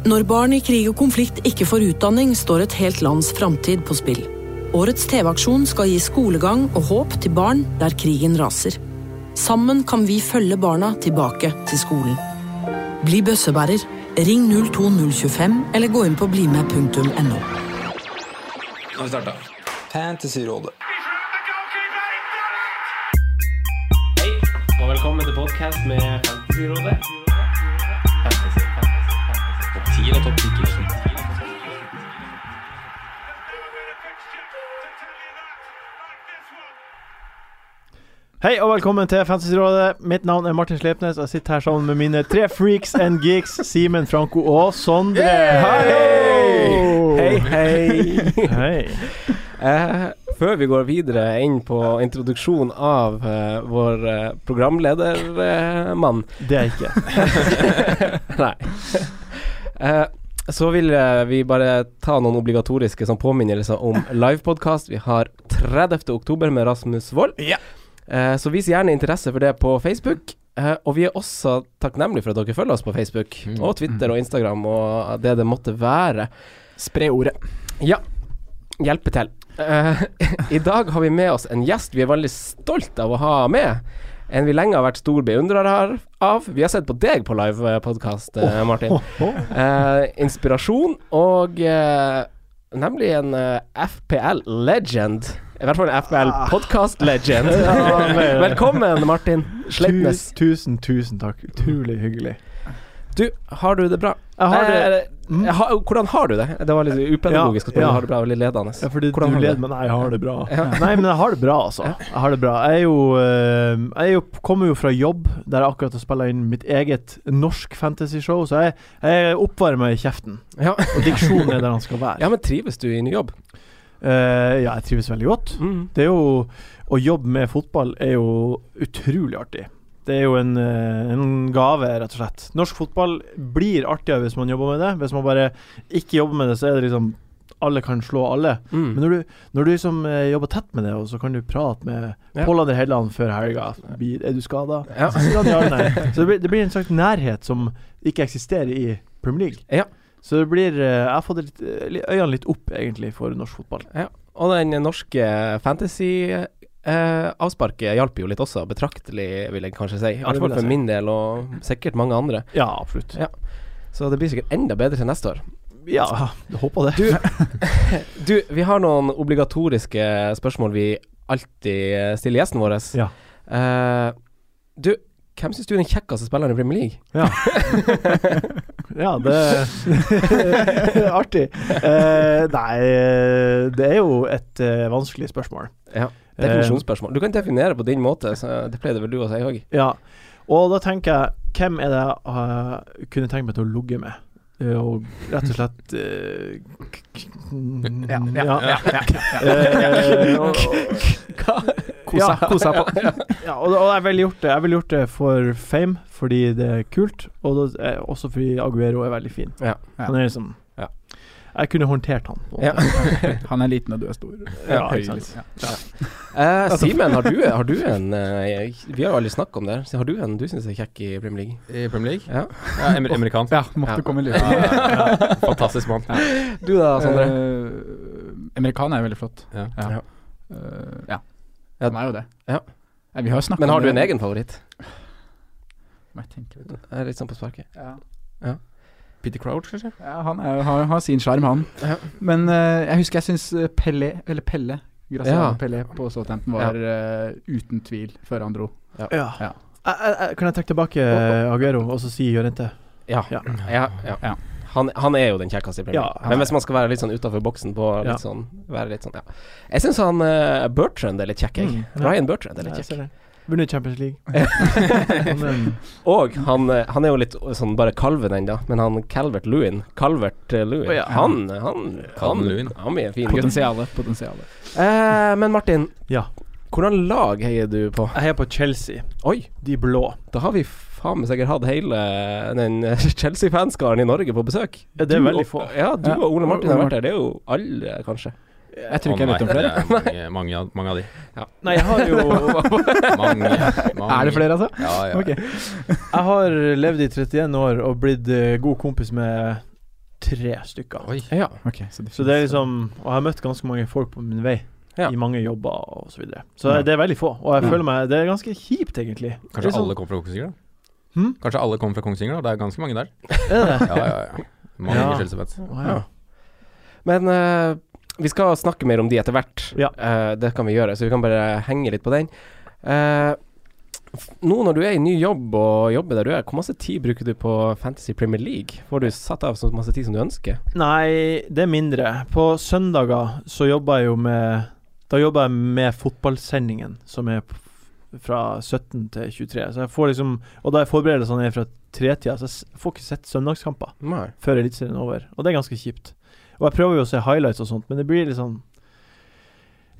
Når barn i krig og konflikt ikke får utdanning, står et helt lands framtid på spill. Årets TV-aksjon skal gi skolegang og håp til barn der krigen raser. Sammen kan vi følge barna tilbake til skolen. Bli bøssebærer. Ring 02025 eller gå inn på blimed.no. Nå har vi starta. Fantasyrådet. Hei, og velkommen til podcast med Fantasyrådet. 10 og topp 10 Hei og velkommen til Fantasyrådet. Mitt navn er Martin Slepnes. Jeg sitter her sammen med mine tre freaks and geeks, Simen, Franco og Sondre. Hei, hei. Hei. Eh, før vi går videre inn på introduksjon av eh, vår eh, programledermann Det er jeg ikke. Nei. Eh, så vil eh, vi bare ta noen obligatoriske sånn, påminnelser om livepodkast. Vi har 30. oktober med Rasmus Wold. Eh, så vis gjerne interesse for det på Facebook. Eh, og vi er også takknemlige for at dere følger oss på Facebook og Twitter og Instagram og det det måtte være. Spre ordet. Ja, hjelpe til. I dag har vi med oss en gjest vi er veldig stolt av å ha med. En vi lenge har vært stor beundrer her av. Vi har sett på deg på livepodkast, oh, Martin. Eh, inspirasjon og eh, nemlig en eh, FPL legend. I hvert fall en FPL podcast legend. Velkommen, Martin Sleipnes. Tusen, tusen takk. Utrolig hyggelig. Du, har du det bra? Jeg har det jeg har- hvordan har du det? Det var litt upedagogisk å spørre. Ja. Har du det bra? Veldig ledende. Ja, fordi Hvordan du leder, det? men jeg har det bra. Ja. Nei, men jeg har det bra, altså. Jeg har det bra. Jeg er jo eh, Jeg er jo, kommer jo fra jobb, der jeg akkurat har spilla inn mitt eget norsk fantasy-show, så jeg, jeg oppvarmer i kjeften. Ja. Og diksjonen er der han skal være. ja, men trives du i ny jobb? Uh, ja, jeg trives veldig godt. Mm. Det er jo Å jobbe med fotball er jo utrolig artig. Det er jo en, eh, en gave, rett og slett. Norsk fotball blir artigere hvis man jobber med det. Hvis man bare ikke jobber med det, så er det liksom Alle kan slå alle. Mm. Men når du, når du liksom jobber tett med det, og så kan du prate med Ja. Pål André Helland før helga Er du skada? Ja. Så ja det blir, det blir en slags nærhet som ikke eksisterer i Premier League. Ja. Så det blir eh, Jeg har fått litt, øynene litt opp, egentlig, for norsk fotball. Og den norske fantasy-avsparket hjalp jo litt også, betraktelig, vil jeg kanskje si. I hvert fall for min del, og sikkert mange andre. Ja, absolutt. Ja. Så det blir sikkert enda bedre til neste år. Ja, jeg håper det. Du, du vi har noen obligatoriske spørsmål vi alltid eh, stiller gjesten vår. Ja. Eh, du, hvem syns du er den kjekkeste spilleren i Premier League? Ja, ja det er artig. Eh, nei, det er jo et eh, vanskelig spørsmål. Ja. Definisjonsspørsmål. Du kan definere på din måte, så det pleide vel du å si òg. Ja, og da tenker jeg Hvem er det jeg eh, kunne tenkt meg til å ligge med? Eh, og rett og slett eh, Ja, ja, ja. ja, ja, Eh, og- Kosa, på. ja, og, og jeg ville gjort det Jeg ville gjort det for fame, fordi det er kult, og eh, også fordi Aguero er veldig fin. Ja. Han er liksom Ja. Jeg kunne håndtert han. Ja. Han er liten, og du er stor. Ja, Høy, liksom. Ja. Eh, Simen, har, du- har du en eh, Vi har jo aldri snakket om det. Så har du en du syns er kjekk i Premier League? I Premier League? Ja. Ja, emer amerikansk. Ja, måtte Ja. komme litt Ja, ja, ja. Fantastisk mann. Du da, Sondre? Uh, Amerikaner er veldig flott. Ja. Ja. Ja. Eh. Han er jo det. Vi har snakket Men har om du det- en egen favoritt? Jeg tenker litt. Jeg er litt sånn på sparket. Ja. Ja. Peter Crouch, kanskje? Ja, han er, har, har sin sjarm, han. Ja. Men uh, jeg husker jeg syns Pelle, eller Pelle Graciano Ja. Pelle på Southampton var uh, uten tvil før han dro. Ja. Ja. Jeg, jeg, jeg, kan jeg trekke tilbake eh, Aguero og så si Jørente? Ja. Ja. ja, ja. Ja. Han, han er jo den kjekkeste i Premier Ja, League. Ja, Men hvis man skal være litt sånn utafor boksen på litt Ja. sånn Være litt sånn, ja. Jeg syns han uh, Bertrand er litt kjekk, jeg. Mm, ja. Ryan Bertrand er litt kjekk. Vunnet Champions League. Og han, eh, han er jo litt sånn bare kalven ennå, men han Calvert Lewin Calvert eh, Lewin, Oh, ja. han, han, han, Lewin. han er en fin. Potensialet. Potensialet. Eh, men Martin, ja. hvordan lag heier du på? Jeg heier på Chelsea. Oi, De blå. da har vi faen meg sikkert hatt hele den eh, Chelsea-fanskaren i Norge på besøk. Ja, det er Du veldig og- få. Ja, du Ja, og Ole Martin har vært der. Det er jo alle, kanskje. Jeg tror ikke jeg vet om flere. det er Mange, mange, av- mange av de. Nei, jeg har jo Mange, mange. Er det flere, altså? Ja, ja. Okay. Jeg har levd i 31 år og blitt eh, god kompis med tre stykker. Oi. Ja. okay, så det, Så det er liksom Og jeg har møtt ganske mange folk på min vei. Ja. I mange jobber og så videre. Så Ja. det er veldig få. Og jeg Ja. føler meg Det er ganske kjipt, egentlig. Kanskje sånn- alle kommer fra Kongsvinger, da? Hmm? Kanskje alle kommer fra Kongsvinger, da? Det er ganske mange der. Er det? Ja, ja, ja. Mange Ja. ja. Ja. Men eh, vi skal snakke mer om de etter hvert. Ja. Uh, det kan vi gjøre, så vi kan bare henge litt på den. Uh, nå når du er i ny jobb og jobber der du er, hvor masse tid bruker du på Fantasy Premier League? Får du satt av så masse tid som du ønsker? Nei, det er mindre. På søndager så jobber jeg jo med Da jobber jeg med fotballsendingen, som er fra 17 til 23. Så jeg får liksom Og da er forberedelsene er fra tretida, så jeg får ikke sett søndagskamper Nei. før Eliteserien er over. Og det er ganske kjipt. Og jeg prøver jo å se highlights og sånt, men det blir sånn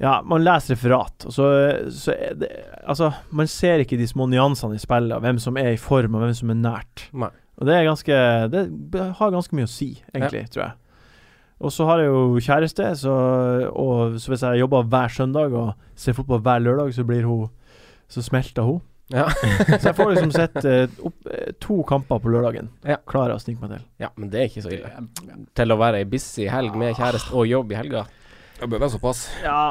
Ja, man leser referat, og så, så det Altså, man ser ikke de små nyansene i spillet, hvem som er i form, og hvem som er nært. Nei. Og det er ganske Det har ganske mye å si, egentlig, tror jeg. Og så har jeg jo kjæreste, så, og så hvis jeg jobber hver søndag og ser fotball hver lørdag, så blir hun Så smelter hun. Ja. Så jeg får liksom sett eh, opp, eh, to kamper på lørdagen. Ja. Klarer å snike meg til. ja, men det er ikke så ille. Til å være ei busy helg med kjæreste og jobb i helga. Det bør være såpass. Ja,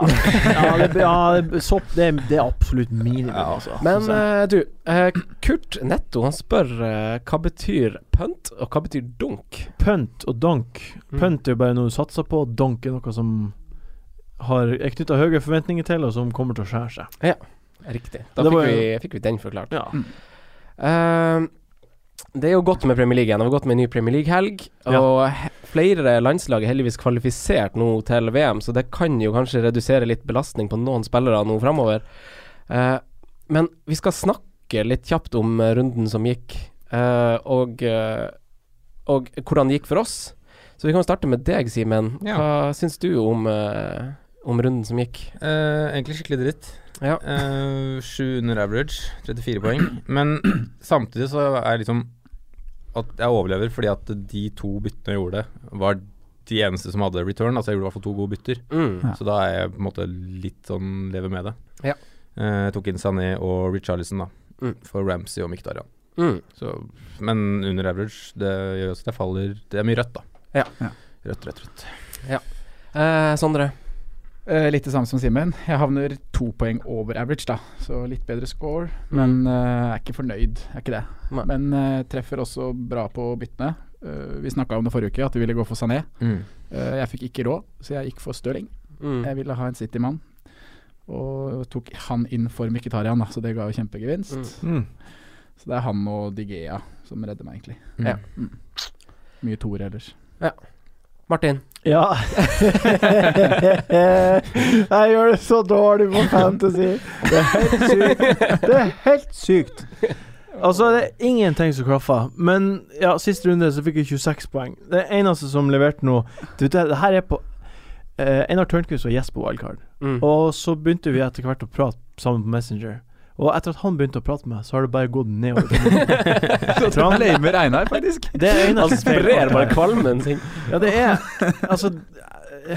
ja, det, ja det, sopp, det, det er absolutt minimum, Ja. altså. Men uh, eh, du, uh, Kurt Netto han spør uh, hva betyr punt, og hva betyr dunk? Punt og donk. Mm. Punt er jo bare noe du satser på, donk er noe som har, er knytta høye forventninger til, og som kommer til å skjære seg. Riktig. Da fikk var vi, fikk vi den forklart. Ja. Eh, det er jo godt med Premier League igjen. Det var godt med en ny Premier League-helg. Ja. Og flere landslag er heldigvis kvalifisert nå til VM, så det kan jo kanskje redusere litt belastning på noen spillere nå framover. Uh, men vi skal snakke litt kjapt om eh, runden som gikk, uh, og, eh, og hvordan det gikk for oss. Så vi kan starte med deg, Simen. Ja. Hva syns du om, eh, om runden som gikk? Eh, egentlig skikkelig dritt. Ja. Uh, Sju under average, 34 poeng. Men samtidig så er jeg liksom At jeg overlever fordi at de to byttene jeg gjorde, var de eneste som hadde return. Altså jeg gjorde i hvert fall to gode bytter. Mm. Ja. Så da er jeg på en måte litt sånn lever med det. Ja. Uh, jeg tok inn Sané og Richarlison, da. Mm. For Ramsey og Miktarian. Mm. Så, men under average, det gjør også at jeg faller Det er mye rødt, da. Ja. Ja. Rødt, rødt, rødt. Eh, Sondre? Eh, litt det samme som Simen. Jeg havner to poeng over average, da. Så litt bedre score. Men uh, er ikke fornøyd, er ikke det. Nei. Men uh, treffer også bra på byttene. Vi snakka om det forrige uke, at vi ville gå for Sané. Mm. Jeg fikk ikke råd, så jeg gikk for Stirling. Mm. Jeg ville ha en City-mann. Og tok han inn for Mkhitarian, da, så det ga jo kjempegevinst. Mm. Mm. Så det er han og Digea som redder meg, egentlig. Mm. Ja. Mye toer ellers. Martin? Ja. jeg gjør det så dårlig på Fantasy. Det er helt sykt. Det er helt sykt. Altså, det er ingenting som klaffer. Men ja, siste runde så fikk jeg 26 poeng. Det eneste som leverte noe Du vet, det det her er på eh, Einar Tørnquist var gjest på Wildcard. Mm. Og så begynte vi etter hvert å prate sammen på Messenger. Og etter at han begynte å prate med meg, så har det bare gått nedover. Så han ble med Reinar, faktisk. Det er Han eneste som sprer bare kvalmen sin. Ja, det er Altså,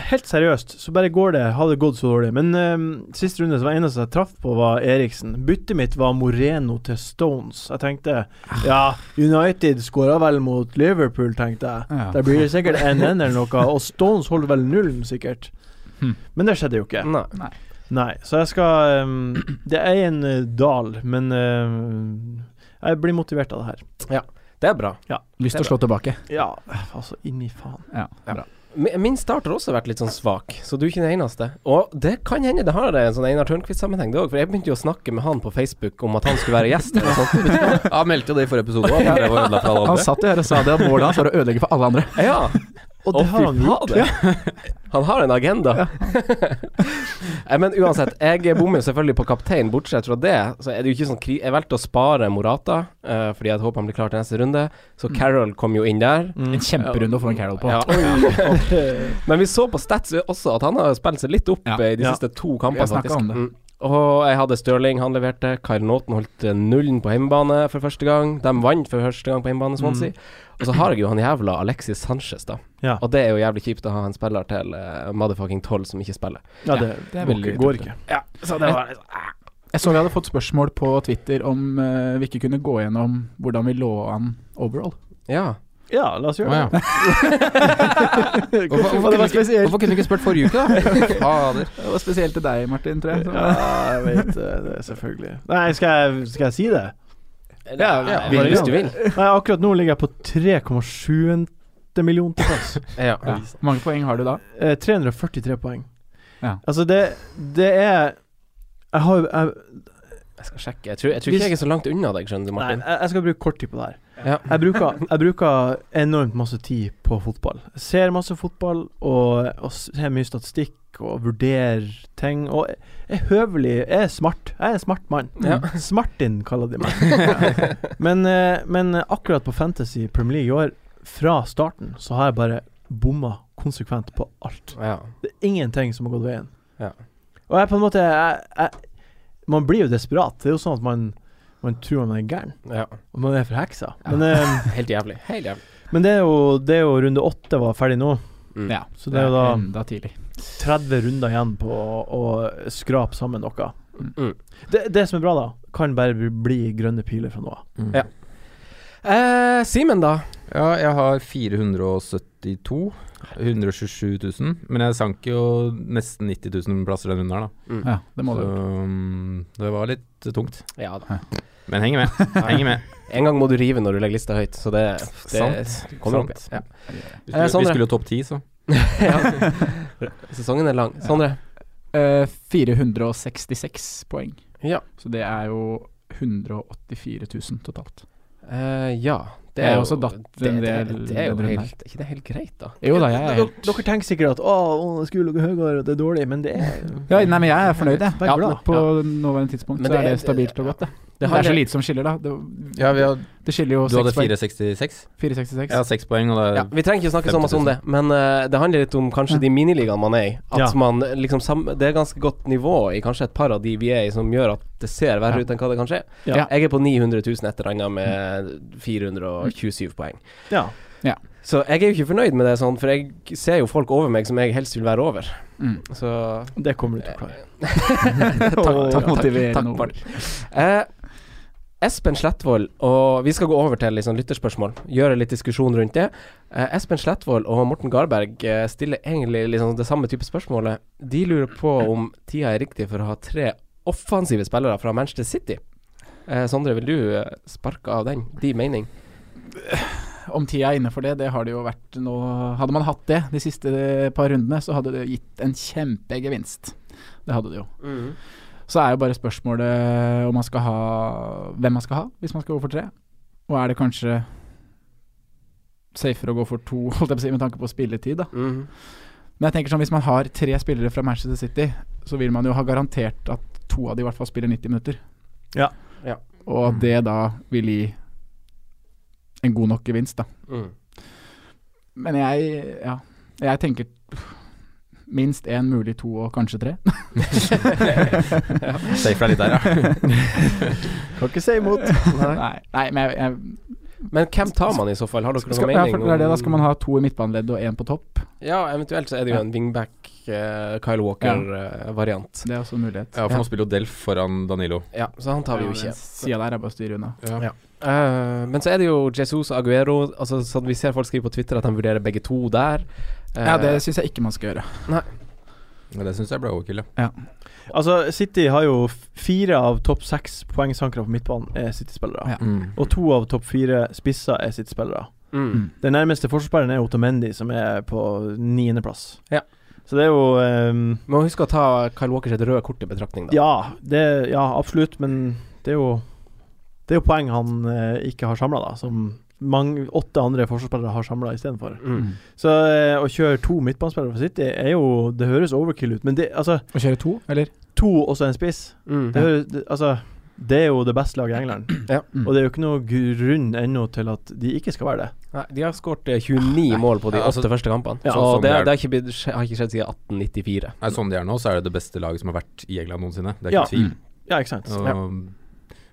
helt seriøst, så bare går det Har det gått så dårlig. Men um, siste runde så var det eneste jeg traff på, var Eriksen. Byttet mitt var Moreno til Stones. Jeg tenkte Ja, United skåra vel mot Liverpool, tenkte jeg. Ja. Der blir det sikkert 1-1 eller noe, og Stones holder vel nullen, sikkert. Hmm. Men det skjedde jo ikke. Nei. Nei, så jeg skal um, Det er en uh, dal, men uh, jeg blir motivert av det her. Ja, Det er bra. Lyst til å slå tilbake. Ja, altså, inni faen. Ja, Ja. bra. Min start har også vært litt sånn svak, så du er ikke den eneste. Og det kan hende det har en sånn Einar Tørnquist-sammenheng, det òg. For jeg begynte jo å snakke med han på Facebook om at han skulle være gjest. Eller sånt. Han meldte jo det i forrige episode òg. Var for Han satt jo her og sa det at målet hans var å ødelegge for alle andre. Ja. Og det har han gjort. Ja. Han har en agenda. Ja. Men uansett, jeg bommer jo selvfølgelig på kaptein. Bortsett fra det, så er det jo ikke sånn kri Jeg valgte å spare Morata, uh, fordi jeg hadde håpet han blir klar til neste runde. Så Mm. Carol kom jo inn der. Mm. En kjemperunde å få en Carol på. Ja. Men vi så på stats også at han har spilt seg litt opp Ja. eh, i de Ja. siste to kampene, faktisk. om det. Mm. Og jeg hadde Stirling, han leverte. Kyle Naughton holdt eh, nullen på hjemmebane for første gang. De vant for første gang på hjemmebane, Swansea. Og så har jeg jo han jævla Alexis Sanchez, da. Ja. Og det er jo jævlig kjipt å ha en spiller til uh, motherfucking 12 som ikke spiller. Ja, det, det går, ikke, går ikke. Ja, så det var Jeg så vi hadde fått spørsmål på Twitter om uh, vi ikke kunne gå gjennom hvordan vi lå an overall. Ja. Ja, la oss gjøre det. Hvorfor, Hvorfor, hvorfor, kunne du ikke, hvorfor kunne du ikke spurt forrige uke, da? Fader. det var spesielt til deg, Martin, tror jeg. Så. Ja, jeg vet det, det selvfølgelig Nei, skal jeg, skal jeg si det? Ja, ja, vil, hvis du vil. Nei, akkurat nå ligger jeg på 3,7 millioner plass. Ja. Ja. Hvor mange poeng har du da? Eh, 343 poeng. Ja. Altså, det, det er Jeg har jo jeg, Jeg skal sjekke. Jeg tror, jeg tror ikke jeg er så langt unna deg, skjønner du, Nei, jeg jeg skal bruke kort tid på det her. Ja. Jeg bruker, jeg bruker enormt masse tid på fotball. Jeg ser masse fotball og, og ser mye statistikk og vurderer ting. Og er høvelig Jeg er smart. Jeg er en smart mann. Ja. Smartin kaller de meg. men, eh, men akkurat på Fantasy Premier League i år, fra starten, så har jeg bare bomma konsekvent på alt. Ja. Det er ingenting som har gått veien. Ja. Og jeg på en måte jeg, jeg, Man blir jo desperat. Det er jo sånn at man, man tror man er gæren. ja. Og man er forheksa. Men, um, Helt jævlig. Helt jævlig. men det er jo, det er jo runde åtte var ferdig nå. Mm. Ja, Så det er jo da enda tidlig. 30 runder igjen på å, å skrape sammen noe. Mm. Det, det som er bra, da, kan bare bli- bli grønne piler fra nå av. Mm. Ja. Eh, Simen, da? Ja, jeg har 472. 127 000. Men jeg sank jo nesten 90 000 plasser den runden her, da. Mm. Ja, det må Så du. um, det var litt tungt. Ja da. Men henger med. Henger med. En gang må du rive når du legger lista høyt, så det, det Sant. kommer opp. Ja. Vi Eh, skulle, jo topp ti, så. Sesongen er lang. Sondre? Eh, 466 poeng. Ja. Så det er jo 184 000 totalt. Eh, ja. Det er, jo- også datt det, en det, del det er jo helt ikke det helt greit, da? Jo da, jeg er helt Dere tenker sikkert at å, å skulle ligget høyere, det er dårlig, men det er ja, Nei, men jeg er fornøyd, jeg. Ja, på ja. nåværende tidspunkt Men så det er er- det stabilt og godt, det. Det Det er så lite som skiller, da. Det, Ja, vi har, det skiller jo du hadde 466. 466. Jeg har seks poeng, Ja, vi trenger ikke snakke så mye om det, men uh, det handler litt om kanskje Ja. de miniligaene man er i. At Ja. man liksom sam Det er ganske godt nivå i kanskje et par av de vi er i, som gjør at det ser verre Ja. ut enn hva det kan skje. Ja. Jeg er på 900 000 et eller annet med 427 poeng. Ja. Så jeg er jo ikke fornøyd med det sånn, for jeg ser jo folk over meg som jeg helst vil være over. Mm. Så Det kommer du til å klare. takk, takk, takk, takk, takk, Martin. Espen Slettvold, og vi skal gå over til liksom lytterspørsmål. Gjøre litt diskusjon rundt det. Eh, Espen Slettvold og Morten Garberg eh, stiller egentlig liksom det samme type spørsmålet. De lurer på om tida er riktig for å ha tre offensive spillere fra Manchester City. Eh, Sondre, vil du eh, sparke av den? De mening? Om tida er inne for det, det har det jo vært nå Hadde man hatt det de siste par rundene, så hadde det gitt en kjempegevinst. Det hadde det jo. Så er jo bare spørsmålet om man skal ha hvem man skal ha, hvis man skal gå for tre. Og er det kanskje safere å gå for to, holdt jeg på å si, med tanke på spilletid, da. Mhm. Men jeg tenker sånn, hvis man har tre spillere fra Manchester City, så vil man jo ha garantert at to av de i hvert fall spiller 90 minutter. Ja. Ja. Og at det da vil gi en god nok gevinst, da. Mm. Men jeg, ja Jeg tenker minst én, mulig to og kanskje tre. Safe deg litt der, ja. Kan ikke si imot. Nei, nei men jeg, jeg Men hvem tar man i så fall? Har dere skal, noen ja, mening? for det er det, Da skal man ha to i midtbaneleddet og én på topp. Ja, eventuelt så er det jo en wingback, uh, Kyle Walker-variant. Det er også en mulighet. Ja, for nå spiller jo Delf foran Danilo. ja, så han tar vi jo ikke. Sida der er bare å styre unna. Ja. Eh, men så er det jo Jesus og Aguero. Altså, sånn vi ser folk skrive på Twitter at de vurderer begge to der. Uh, Ja, det syns jeg ikke man skal gjøre. Ja, det syns jeg ble overkill, ja. Altså, City har jo fire av topp seks poengsankere på midtbanen er City-spillere. Ja. Mm. Og to av topp fire spisser er City-spillere. mm. Den nærmeste forsvarsspilleren er Otamendi, som er på niendeplass. Ja. Så det er jo Man Må huske å ta Kyle Walker sitt røde kort i betraktning, da. Ja, det, ja, absolutt, men det er jo Det er jo poeng han eh, ikke har samla. Som mange, åtte andre forsvarsspillere har samla istedenfor. Mm. Så eh, å kjøre to midtbanespillere for City er jo Det høres overkill ut, men det altså Å kjøre to, eller? To og så en spiss. Mm. Det, høres, det, altså, det er jo det beste laget i England. Mm. Og det er jo ikke noe grunn ennå til at de ikke skal være det. Nei, de har skåret eh, 29 mål på de Ja, altså- åtte første kampene. Ja, så sånn det, det er. det har ikke, blitt, har ikke skjedd siden 1894. Nei, sånn de er nå, så er det det beste laget som har vært i England noensinne. Det er Ja. ikke tvil. Ja, ikke sant. Og, Ja.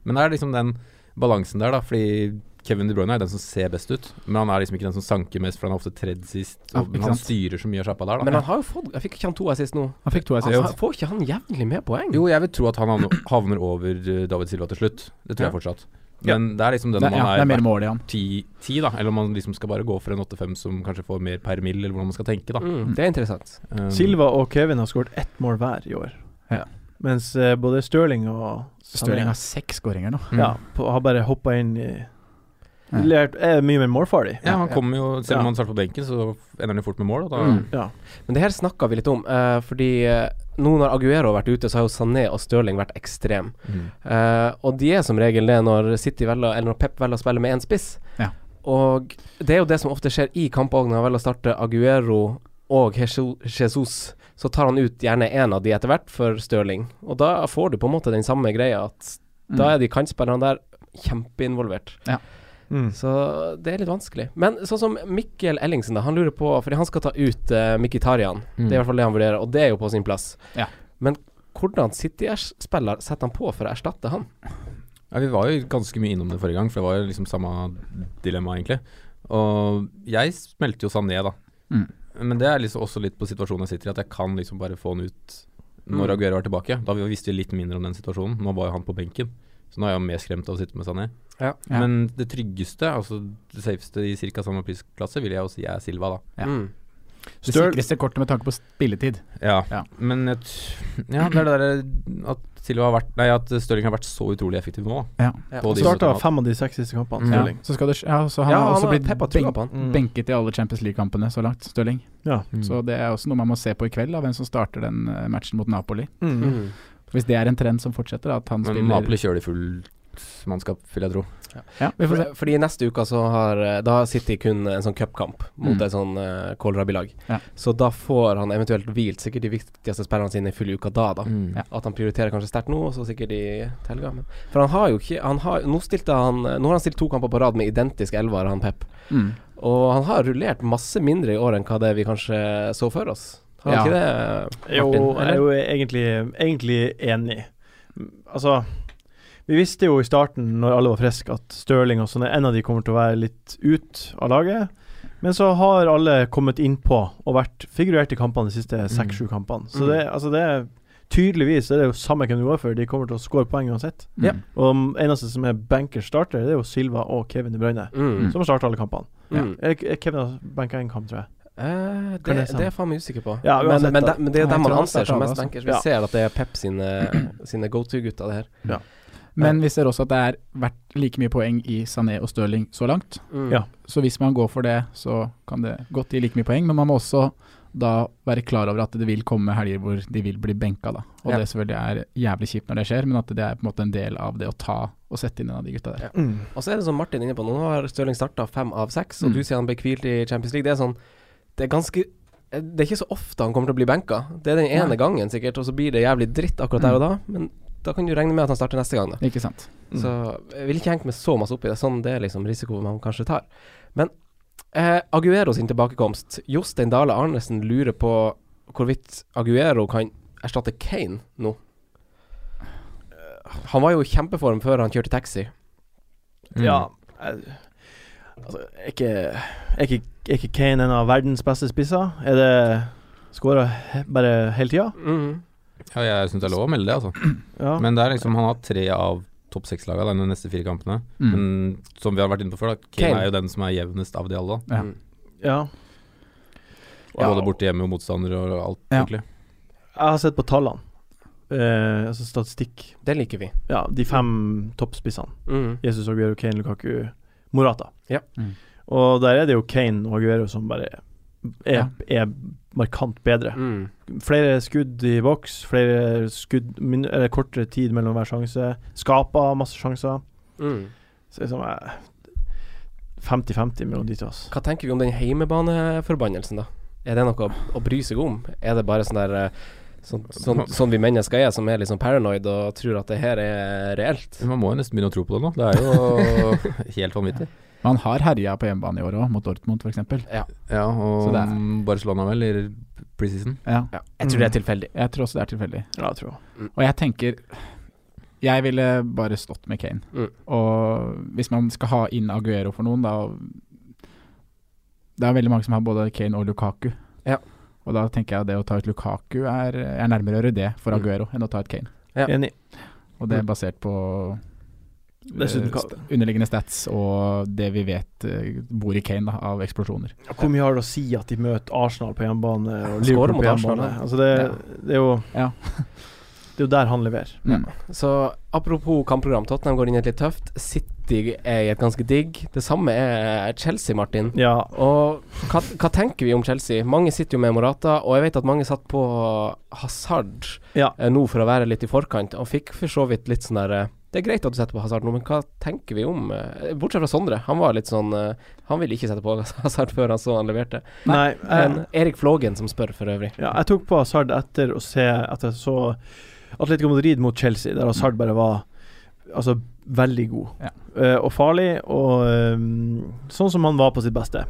Men det er liksom den balansen der, da. Fordi Kevin De Bruyne er den som ser best ut, men han er liksom ikke den som sanker mest, for han er ofte tredd sist. Og, ja, han styrer så mye av sjappa der, da. Men han har jo fått Jeg fikk ikke han to assist nå? Han fikk to Altså, assist. får ikke han jevnlig med poeng? Jo, jeg vil tro at han havner- havner over eh, David Silva til slutt. Det tror Ja. jeg fortsatt. Ja. Men det er liksom den Det, man ja, er er mer mål i han. 10, 10, da. Eller om man liksom skal bare gå for en 8-5 som kanskje får mer per mill, eller hvordan man skal tenke, da. Mm, det er interessant. Um, Silva og Kevin har skåret ett mål hver i år. Ja. Mens eh, både Stirling og Sané, Stirling har seks skåringer nå. mm. ja, på, har bare hoppa inn i Ja. Lært, Er mye mer målfarlig. Ja, han kommer jo Selv Ja. om han starter på benken, så ender han jo fort med mål. Og da, Mm. Ja. Men det her snakka vi litt om, uh, fordi uh, nå når Aguero har vært ute, så har jo Sané og Stirling vært ekstrem. Mm. uh, og de er som regel det når City velger Eller når Pep velger å spille med én spiss. Ja. Og det er jo det som ofte skjer i kamper òg, når han velger å starte Aguero og Jesus, Jesus, så tar han ut gjerne én av de etter hvert for Stirling. Og da får du på en måte den samme greia, at da Mm. er de kantspillerne der kjempeinvolvert. Mm. Så det er litt vanskelig. Men sånn som Mikkel Ellingsen, da. Han lurer på Fordi han skal ta ut uh, Mkhitarian. Mm. Det er i hvert fall det han vurderer, og det er jo på sin plass. Ja. Men hvordan City-spiller setter han på for å erstatte han? Ja, vi var jo ganske mye innom det forrige gang, for det var jo liksom samme dilemma, egentlig. Og jeg smelte jo Sané, da. Mm. Men det er liksom også litt på situasjonen jeg sitter i, at jeg kan liksom bare få han ut når Mm. Aguero er tilbake. Da visste vi litt mindre om den situasjonen. Nå var jo han på benken, så nå er jeg jo mer skremt av å sitte med Sané. Ja. Ja. Men det tryggeste, altså det safeste i ca. samme prisklasse, vil jeg jo si er Silva, da. Ja. Mm. Det sikreste kortet med tanke på spilletid. Ja, Ja. men jeg t Ja, det er det derre at Silva har vært Nei, at Stirling har vært så utrolig effektiv nå. da. Ja. Ja. Starta fem av de seks siste kampene. Mm. Stirling. Så skal det, ja, så han Ja, har han også har blitt benk. Mm. benket i alle Champions League-kampene så langt, Stirling. Ja. Mm. Så det er også noe man må se på i kveld, da, hvem som starter den eh, matchen mot Napoli. Mm. Mm. Hvis det er en trend som fortsetter, at han Men spiller Napoli kjører de fullt mannskap, vil jeg tro. Ja, vi får se. For, fordi neste uke så har eh, Da har City kun en sånn cupkamp mot Mm. et sånn uh, kålrabilag. Ja. Så da får han eventuelt hvilt sikkert de viktigste spillerne sine i full uka da, da. Mm. Ja. At han prioriterer kanskje sterkt nå, og så sikkert i helga. For han har jo ikke han har, Nå han Nå har han stilt to kamper på rad med identisk elver, han Pep. Mm. Og han har rullert masse mindre i år enn hva det vi kanskje så for oss. Har han Ja. ikke det, Jo, jeg er jo egentlig, egentlig enig. Altså Vi visste jo i starten, når alle var friske, at Stirling og sånn en av de kommer til å være litt ut av laget. Men så har alle kommet innpå og vært figurert i kampene de siste seks-sju kampene. Så Mm. det, altså det er tydeligvis er det jo samme hvem du går for, de kommer til å skåre poeng uansett. Ja. Mm. Og eneste som er bankers starter, det er jo Silva og Kevin De Bruyne, Mm. som har starta alle kampene. Mm. Kevin har banka én kamp, tror jeg. Eh, det, det det, er faen meg usikker på. Ja, men, men, de, det, men det er dem man anser som mest bankers. Vi ja. ser at det er Pep sine, sine go to-gutter, det her. Men vi ser også at det er vært like mye poeng i Sané og Stirling så langt. Mm. Ja. Så hvis man går for det, så kan det godt gi like mye poeng. Men man må også da være klar over at det vil komme helger hvor de vil bli benka, da. Og Ja. det selvfølgelig er jævlig kjipt når det skjer, men at det er på en måte en del av det å ta og sette inn en av de gutta der. Ja. Og så er det som Martin er inne på, nå har Stirling starta fem av seks, og Mm. du sier han ble hvilt i Champions League. Det er sånn Det er ganske Det er ikke så ofte han kommer til å bli benka. Det er den ene Nei. gangen, sikkert, og så blir det jævlig dritt akkurat der og da. Men da kan du regne med at han starter neste gang, da. Ikke sant. Mm. Så jeg vil ikke hengt meg så masse opp i det. Sånn det er liksom risiko man kanskje tar. Men eh, Aguero sin tilbakekomst Jostein Dale Arnesen lurer på hvorvidt Aguero kan erstatte Kane nå. Han var jo i kjempeform før han kjørte taxi. Mm. Ja jeg, Altså, er ikke, er, ikke, er ikke Kane en av verdens beste spisser? Er det Skåra bare hele tida? Mm. Ja, jeg syns det er lov å melde det, altså. Ja. Men det er liksom han har tre av topp seks-laga de neste fire kampene. Mm. Men som vi har vært inne på før, da, Kane, Kane. er jo den som er jevnest av de alle. da. Ja. Mm. ja. Både borte hjemme og motstandere og alt, Ja. egentlig. Jeg har sett på tallene. Eh, altså statistikk. Det liker vi. Ja, de fem toppspissene. Mm. Jesus Aguero, Kane, Lukaku, Morata. Ja. Mm. Og der er det jo Kane og Aguero som bare er, Ja. er markant bedre. Mm. Flere skudd i boks, flere skudd min, eller kortere tid mellom hver sjanse. Skaper masse sjanser. Mm. Så det er sånn eh, 50-50 mellom de to. Hva tenker vi om den heimebaneforbannelsen, da? Er det noe å, å bry seg om? Er det bare sånn der eh, Sånn, sånn, sånn vi mennesker er, som er sånn paranoid og tror at det her er reelt? Man må jo nesten begynne å tro på det nå. Det er jo helt vanvittig. Man har herja på hjemmebane i år òg, mot Dortmund f.eks. Ja. Ja, og er- Barcelona vel i preseason. Ja. ja. Jeg tror det er tilfeldig. Jeg tror også det er tilfeldig. Ja, jeg tror jeg. Og jeg tenker Jeg ville bare stått med Kane. Mm. Og hvis man skal ha inn Aguero for noen, da Det er veldig mange som har både Kane og Lukaku. Ja. Og da tenker jeg at det å ta ut Lukaku er, er nærmere å gjøre det for Mm. Aguero enn å ta ut Kane. Ja. Enig. Og det er Mm. basert på Dessuten eh, kan- st- underliggende stats og det vi vet eh, bor i Kane da, av eksplosjoner. Hvor mye har det å si at de møter Arsenal på hjemmebane og Liverpool på Arsenal, hjemmebane? Altså det, Ja. det er jo Ja. Det er jo der han leverer. Mm. Så apropos kampprogram. Tottenham går inn i et litt tøft. City er i et ganske digg. Det samme er Chelsea, Martin. Ja. Og hva, hva tenker vi om Chelsea? Mange sitter jo med Morata, og jeg vet at mange satt på Hazard Ja. eh, nå for å være litt i forkant, og fikk for så vidt litt sånn der eh, Det er greit at du setter på Hazard nå, men hva tenker vi om eh, Bortsett fra Sondre. Han var litt sånn eh, Han ville ikke sette på Hazard før han så han leverte. Nei, Men jeg, Erik Flågen som spør, for øvrig. ja, jeg tok på Hazard etter å se At jeg så Atletico Madrid mot Chelsea, der Hazard bare var Altså veldig god. Ja. uh, og farlig, og um, sånn som han var på sitt beste.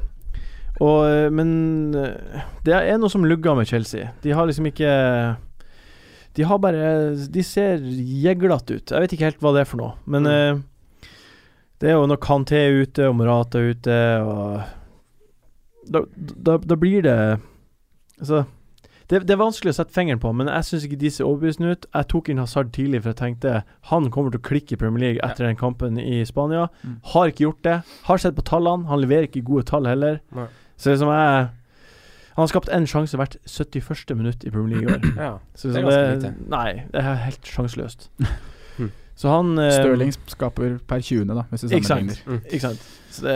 Og, eh, men eh, det er noe som lugger med Chelsea. De har liksom ikke De har bare De ser jeglete ut. Jeg vet ikke helt hva det er for noe, men Mm. eh, det er jo når Kanté er ute, og Morata er ute, og da, da, da blir det Altså det, det er vanskelig å sette fingeren på, men jeg syns ikke de ser overbevisende ut. Jeg tok inn Hazard tidlig, for jeg tenkte han kommer til å klikke i Premier League etter den kampen i Spania. Mm. Har ikke gjort det. Har sett på tallene. Han leverer ikke gode tall heller. Nei. Så liksom jeg Han har skapt én sjanse hvert 71. minutt i Premier League i år. Ja. Så Det er ganske lite. nei, det er helt sjanseløst. Hm. Så han eh, Stirling skaper per 20., da, hvis du Ikke sant. Mm. Ikke sant. Så det,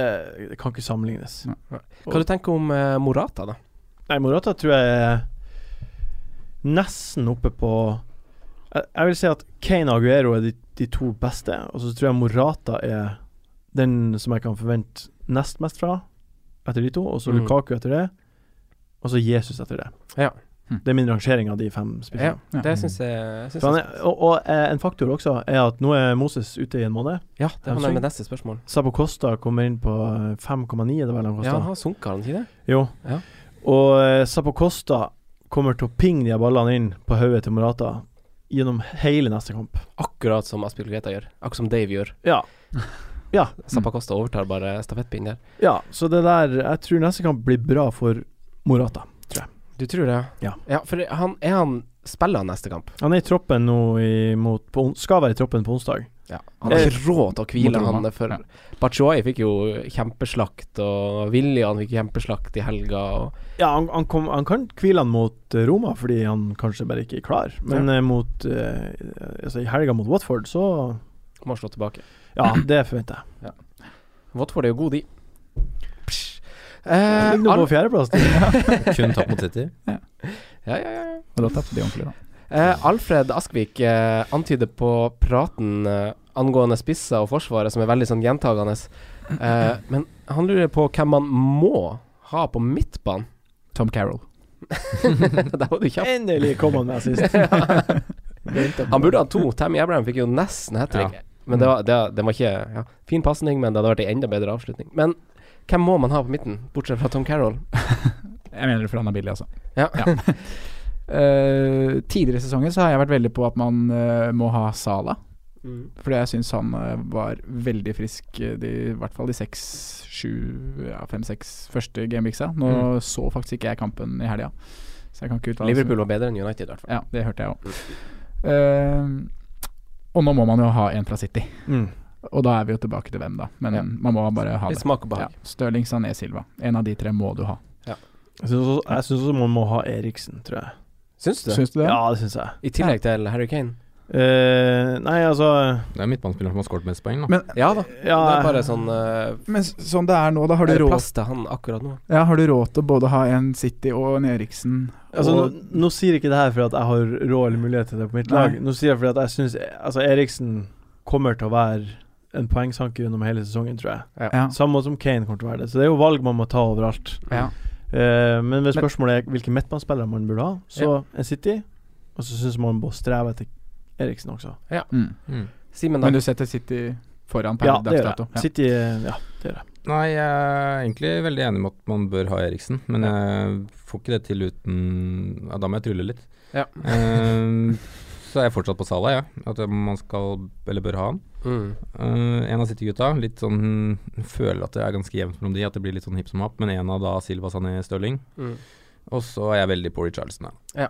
det kan ikke sammenlignes. Nei. Hva du tenker om eh, Morata, da? Nei, Morata tror jeg er nesten oppe på jeg, jeg vil si at Kane og Aguero er de, de to beste, og så tror jeg Morata er den som jeg kan forvente nest mest fra, etter de to, og så Mm. Lukaku etter det, og så Jesus etter det. Ja. Det er min rangering av de fem spissene. Ja. det syns jeg, jeg synes jeg er, og, og eh, en faktor også er at nå er Moses ute i en måned. Ja, det handler med neste spørsmål. Sabo Costa kommer inn på eh, 5,9, er det vel han kosta? Ja, han har sunket, har han ikke det? Jo. Ja. Og Sabo Sapo Costa kommer til å pinge de av ballene inn på hodet til Morata gjennom hele neste kamp. Akkurat som Aspil Greta gjør. Akkurat som Dave gjør. Ja. Ja. Zappacosta overtar bare stafettpinnen der. ja. Så det der Jeg tror neste kamp blir bra for Morata. tror jeg. Du tror det? Ja. ja for han, er han Spiller han neste kamp? Han er i troppen nå imot på, Skal være i troppen på onsdag. Ja. Han har Eh, ikke råd til å hvile han for Ja. Batshuayi fikk jo kjempeslakt, og William fikk kjempeslakt i helga. Og Ja, han, han, kom, han kan hvile han mot eh, Roma fordi han kanskje bare ikke er klar. Men ja. mot eh, Altså i helga mot Watford, så må slå tilbake. Ja, det forventer jeg. Watford er jo god, de. Eh, ligger nå på fjerdeplass. Kun tapt mot City. ja, ja, ja, ja. Og da tapte de ordentlig, da. Eh, Alfred Askvik eh, antyder på praten eh, angående spisser og Forsvaret, som er veldig sånn gjentagende. Eh, men han lurer på hvem man må ha på midtbanen. Tom Carroll. Der var du kjapp. Endelig kom han med sist. Han burde ha to. Tammy Abraham fikk jo nesten hat trick. Men det var, det, det var ikke ja, Fin pasning, men det hadde vært en enda bedre avslutning. Men hvem må man ha på midten, bortsett fra Tom Carroll? Jeg mener det for han er billig, altså. Ja. Eh, tidligere i sesongen så har jeg vært veldig på at man uh, må ha Sala. Fordi jeg syns han eh, var veldig frisk de, i hvert fall de seks, sju, ja, fem-seks første gameweeksa. Nå Mm. så faktisk ikke jeg kampen i helga, så jeg kan ikke uttale Liverpool var bedre enn United, i hvert fall. Ja, det hørte jeg òg. og nå må man jo ha en fra City. Mm. Og da er vi jo tilbake til hvem, da. Men Ja. man må bare ha Litt det. smak og Ja. Stirling, Sané, Silva. En av de tre må du ha. Jeg syns også, man må ha Eriksen, tror jeg. Syns du? Syns du det? Ja, det syns jeg. I tillegg til Harry Kane? Uh, nei, altså Det er midtbanespilleren som har skåret mest poeng, da. Men Ja da. Ja, det er bare sånn uh, Men sånn det er nå, da har du råd til han akkurat nå? Ja, har du råd til både å ha en City og en Eriksen? Altså, nå, og, nå sier ikke det her for at jeg har råd eller mulighet til det på mitt Nei. lag. Nå sier jeg fordi at jeg syns altså, Eriksen kommer til å være en poengsanker gjennom hele sesongen, tror jeg. ja. Samme som Kane kommer til å være det. Så det er jo valg man må ta overalt. ja. Uh, men hvis spørsmålet er hvilke midtbanespillere man burde ha, så en City. Og så syns man må streve etter Eriksen også. Mm. Mm. Simen, da? Men du setter City foran per Ja, det dags dato? jeg. City eh, Ja, det gjør jeg. Nei, jeg er egentlig veldig enig med at man bør ha Eriksen, men jeg får ikke det til uten ja, Da må jeg trylle litt. Ja. Eh, så er jeg fortsatt på Salah, ja. At man skal, eller bør ha han. Mm. Uh, en av City-gutta. Litt sånn Føler at det er ganske jevnt mellom de, at det blir litt sånn hipp som happ. Men en av da Silva Sané Stirling. Mm. Og så er jeg veldig på Charleston, Ja.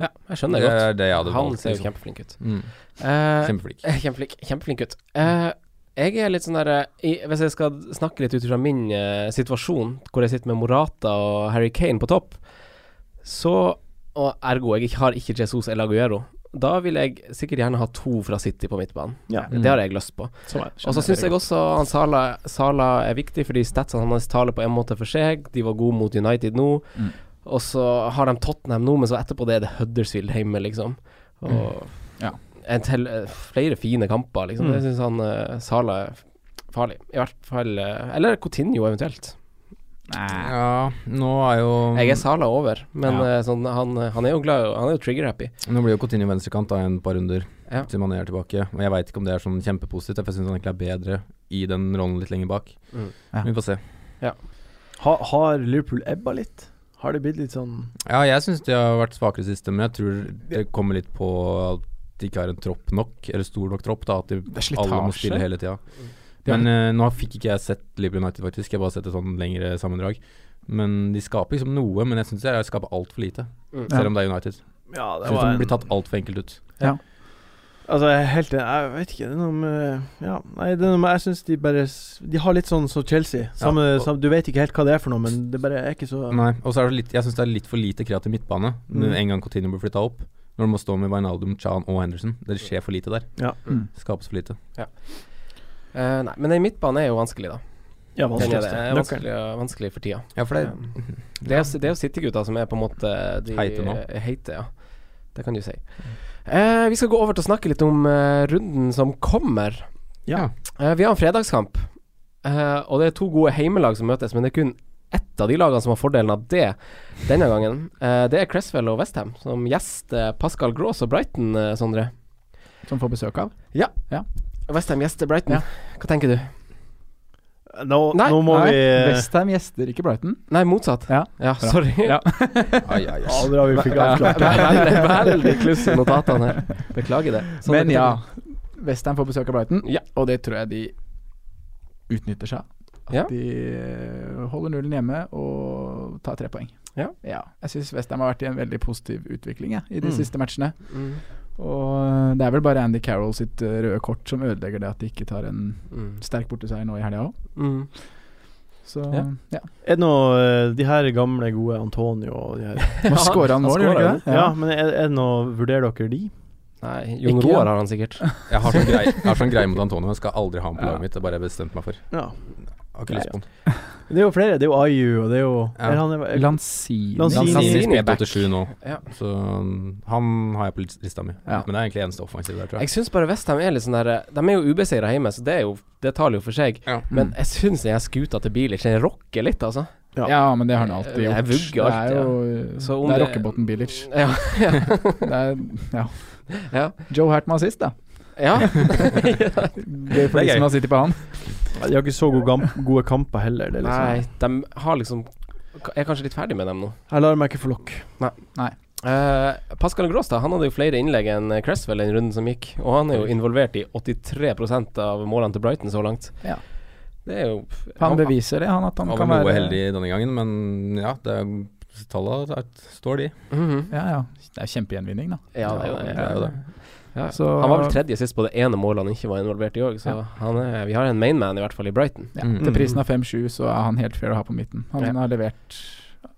Ja, jeg skjønner Det godt. det Han valgt. ser jo Liksom. kjempeflink ut. Mm. Uh, Kjempeflink. Kjempeflink, kjempeflink ut. Uh, jeg er litt sånn derre i- Hvis jeg skal snakke litt ut fra min uh, situasjon, hvor jeg sitter med Morata og Harry Kane på topp, så Og ergo jeg har ikke Jesus eller Aguero, da vil jeg sikkert gjerne ha to fra City på midtbanen. Ja. Det har jeg lyst på. Sånn er Og så syns jeg også han Sala, Sala er viktig, fordi statsene hans taler på en måte for seg. De var gode mot United nå. Mm. Og så har de Tottenham nå, men så etterpå det er det Huddersfield hjemme, liksom. Og Ja. en til, eh, flere fine kamper, liksom. Mm. Jeg syns han eh, Sala er farlig. I hvert fall eh, Eller Coutinho, eventuelt. Ja, nå er jo Jeg er Sala over, men Ja. eh, sånn, han, han er jo glad Han er jo trigger-happy. Nå blir jo Coutinho venstrekant da en par runder Ja. til Mané er tilbake. Og jeg veit ikke om det er sånn kjempepositivt, for jeg syns han egentlig er bedre i den rollen litt lenger bak. Mm. Ja. Vi får se. Ha, har Liverpool ebba litt? Har det blitt litt sånn Ja, jeg syns de har vært svakere siste, men jeg tror det kommer litt på at de ikke har en tropp nok, eller stor nok tropp, da. At de, alle må spille hele tida. Har- Men uh, nå fikk ikke jeg sett Liverpool United, faktisk. Jeg har bare sett et sånn lengre sammendrag. Men de skaper liksom noe, men jeg syns de skaper altfor lite. Mm. Selv om det er United. Ja, Jeg synes de blir tatt altfor enkelt ut. Ja. Altså, jeg er helt enig. Jeg vet ikke. Det er noe med Ja, nei, det er noe med Jeg syns de bare De har litt sånn som Chelsea. Samme, og- samme, du vet ikke helt hva det er for noe, men det bare er ikke så Nei, og så er det litt Jeg syns det er litt for lite kreativ midtbane. Mm. En gang Coutinho blir flytta opp. Når du må stå med Wijnaldum, Chan og Henderson. Det skjer for lite der. Ja. Mm. Skapes for lite. Eh, nei, men den midtbanen er jo vanskelig, da. Ja, er, det. er vanskelig, vanskelig for tida. Ja, for det Det er, det er jo City-gutta som er på en måte de Heite nå. eh, Heite, ja. Det kan du si. Uh, vi skal gå over til å snakke litt om uh, runden som kommer. Ja. Eh, vi har en fredagskamp, eh, og det er to gode heimelag som møtes, men det er kun ett av de lagene som har fordelen av det denne gangen. Eh, det er Cresswell og Westham, som gjester Pascal Gross og Brighton, Sondre. Som får besøk av. Westham gjester Brighton. Ja. Hva tenker du? Nå, Nei, nå må Nei, vi Westham gjester ikke Brighton. Nei, motsatt. Ja. ja sorry. Ja. Ai, ai, Ja, ai. har vi fikk avklart det. veldig, kluss i notatene her. Beklager det. Sånn Men det. ja, Westham får besøk av Brighton, Ja. og det tror jeg de utnytter seg. At Ja. de eh, holder nullen hjemme og tar tre poeng. Ja. Jeg syns Westham har vært i en veldig positiv utvikling jeg, i de Mm. siste matchene. Mm. Og det er vel bare Andy Carroll sitt eh, røde kort som ødelegger det at de ikke tar en Mm. sterk borteseier nå i helga òg. Mm. Så Ja. ja. Er det noe eh, De her gamle, gode Antonio og de her Nå skårer han mål, gjør han ikke det? Ja, men er, er det noe Vurderer dere de? Nei, Jon Roar har han sikkert. Jeg har sånn grei, sånn grei mot Antonio. Jeg skal aldri ha ham på Ja. laget mitt. Det bare jeg bestemt meg for. Ja. Har ikke lyst på den. Det er jo flere. Det er jo Ayu, og det er jo Ja. er han, er, Lanzini. Lanzini. Lanzini Lanzini er back. 87 nå, Ja. så um, han har jeg på lis- lista mi. Ja. Men det er egentlig eneste offensiv der, tror jeg. Jeg syns bare Westham er litt sånn der De er jo ubeseira hjemme, så det er jo Det taler jo for seg. Ja. Men jeg syns den skuta til Bilic Den rocker litt, altså. Ja. Ja, men det har han alltid gjort. vugger det er jo Så om Det er rockebåten Bilic. Ja. Det er, ja. ja. Joe Hartmann sist, da. ja. Gøy for Det de som har sittet på han. De har ikke så gode, gam, gode kamper heller. Det er Nei, liksom, de har liksom Jeg Er kanskje litt ferdig med dem nå. Jeg lar meg ikke forlokke. Eh, Pascal Gråstad han hadde jo flere innlegg enn Cresswell den runden som gikk, og han er jo involvert i 83% av målene til Brighton så langt. Ja. Det er jo Han beviser det, han at han Han kan var noe være heldig denne gangen, men ja, det er, tallene står de. Mhm. Ja, ja. Det er kjempegjenvinning, da. Ja, det er jo det er jo det. Ja. Så- han var vel tredje sist på det ene målet han ikke var involvert i òg, så Ja. han er, vi har en mainman i hvert fall i Brighton. Ja, Mm. Til prisen av 5-7 så er han helt fair å ha på midten. Han Ja. har levert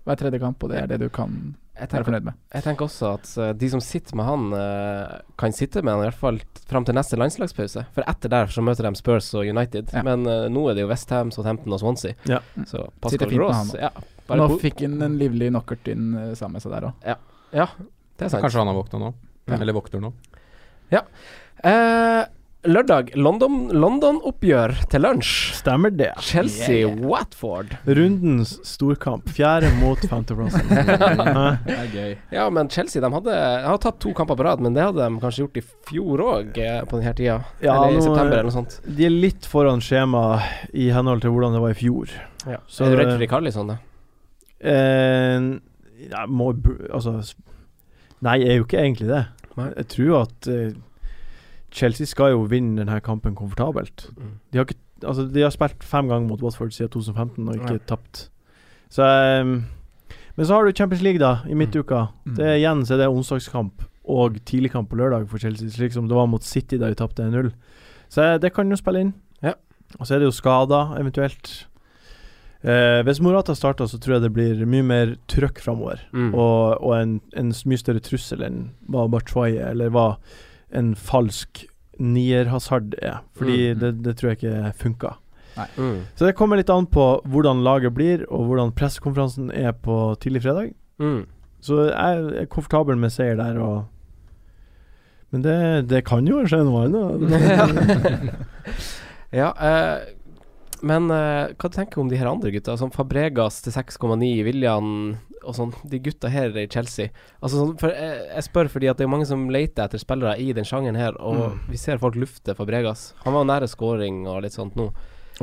hver tredje kamp, og det er det du kan Jeg være tenker, fornøyd med. jeg tenker også at eh, de som sitter med han, eh, kan sitte med han i hvert fall fram til neste landslagspause. For etter der så møter de Spurs og United. Ja. Men uh, nå er det jo Westham, Southampton og Swansea. Ja. Så Pascal Gross ja, Nå god. fikk han en livlig knockert inn sammen med seg der òg. Ja, det er sant. Kanskje han har våkna nå? Ja. Eller våkner nå? Eh, lørdag, London- London-oppgjør til lunsj. Stemmer det. Chelsea-Watford. Rundens storkamp. Fjerde mot femteplassen. Det er gøy. Ja, men Chelsea de hadde, de hadde tatt to kamper på rad, men det hadde de kanskje gjort i fjor òg, eh, på denne tida. Ja, eller i nå- september, eller noe sånt. De er litt foran skjema i henhold til hvordan det var i fjor. Ja. Så er du redd det- for Rikarlison, da? Eh, jeg må Altså Nei, jeg er jo ikke egentlig det. Nei. Jeg tror at eh, Chelsea skal jo vinne denne kampen komfortabelt. De har, ikke, altså, de har spilt fem ganger mot Watford siden 2015 og ikke tapt. Så eh, Men så har du Champions League, da, i midtuka. Mm. Det er Igjen så er det onsdagskamp og tidligkamp på lørdag for Chelsea, slik som det var mot City da de tapte 1-0. Så eh, det kan jo spille inn. Ja. Og så er det jo skader, eventuelt. Eh, hvis Morata starter, så tror jeg det blir mye mer trøkk framover. Mm. Og, og en, en mye større trussel enn hva Batshuayi eller hva en falsk nier-hasard er. Fordi Mm. det, det tror jeg ikke funka. Mm. Så det kommer litt an på hvordan laget blir, og hvordan pressekonferansen er på tidlig fredag. Mm. Så jeg er komfortabel med seier der, og Men det, det kan jo skje noe annet. ja, eh, men uh, hva tenker du om de her andre gutta? Sånn Fabregas til 6,9, William og sånn. De gutta her i Chelsea. Altså sånn, for jeg, jeg spør fordi at det er mange som leter etter spillere i den sjangeren her, og Mm. vi ser folk lufte Fabregas. Han var nære scoring og litt sånt nå.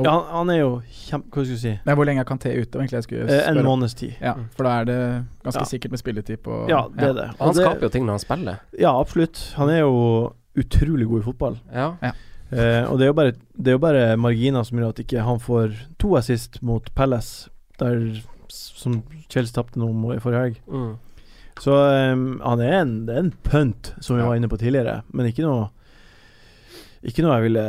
Ja, han, han er jo kjempe... Hva skal du si? Nei, hvor lenge kan Kanté ute? egentlig jeg skulle Eh, en måneds tid. Ja, for da er det ganske Ja. sikkert med spilletid på Ja, det er det. Og han Og det- skaper jo ting når han spiller. Ja, absolutt. Han er jo utrolig god i fotball. Ja. Ja. Eh, og det er, jo bare, det er jo bare marginer som gjør at ikke han får to assist mot Palace, der som Chelsea tapte nå i forrige helg. Mm. Så um, han er en, det er en punt, som vi Ja. var inne på tidligere, men ikke noe Ikke noe jeg ville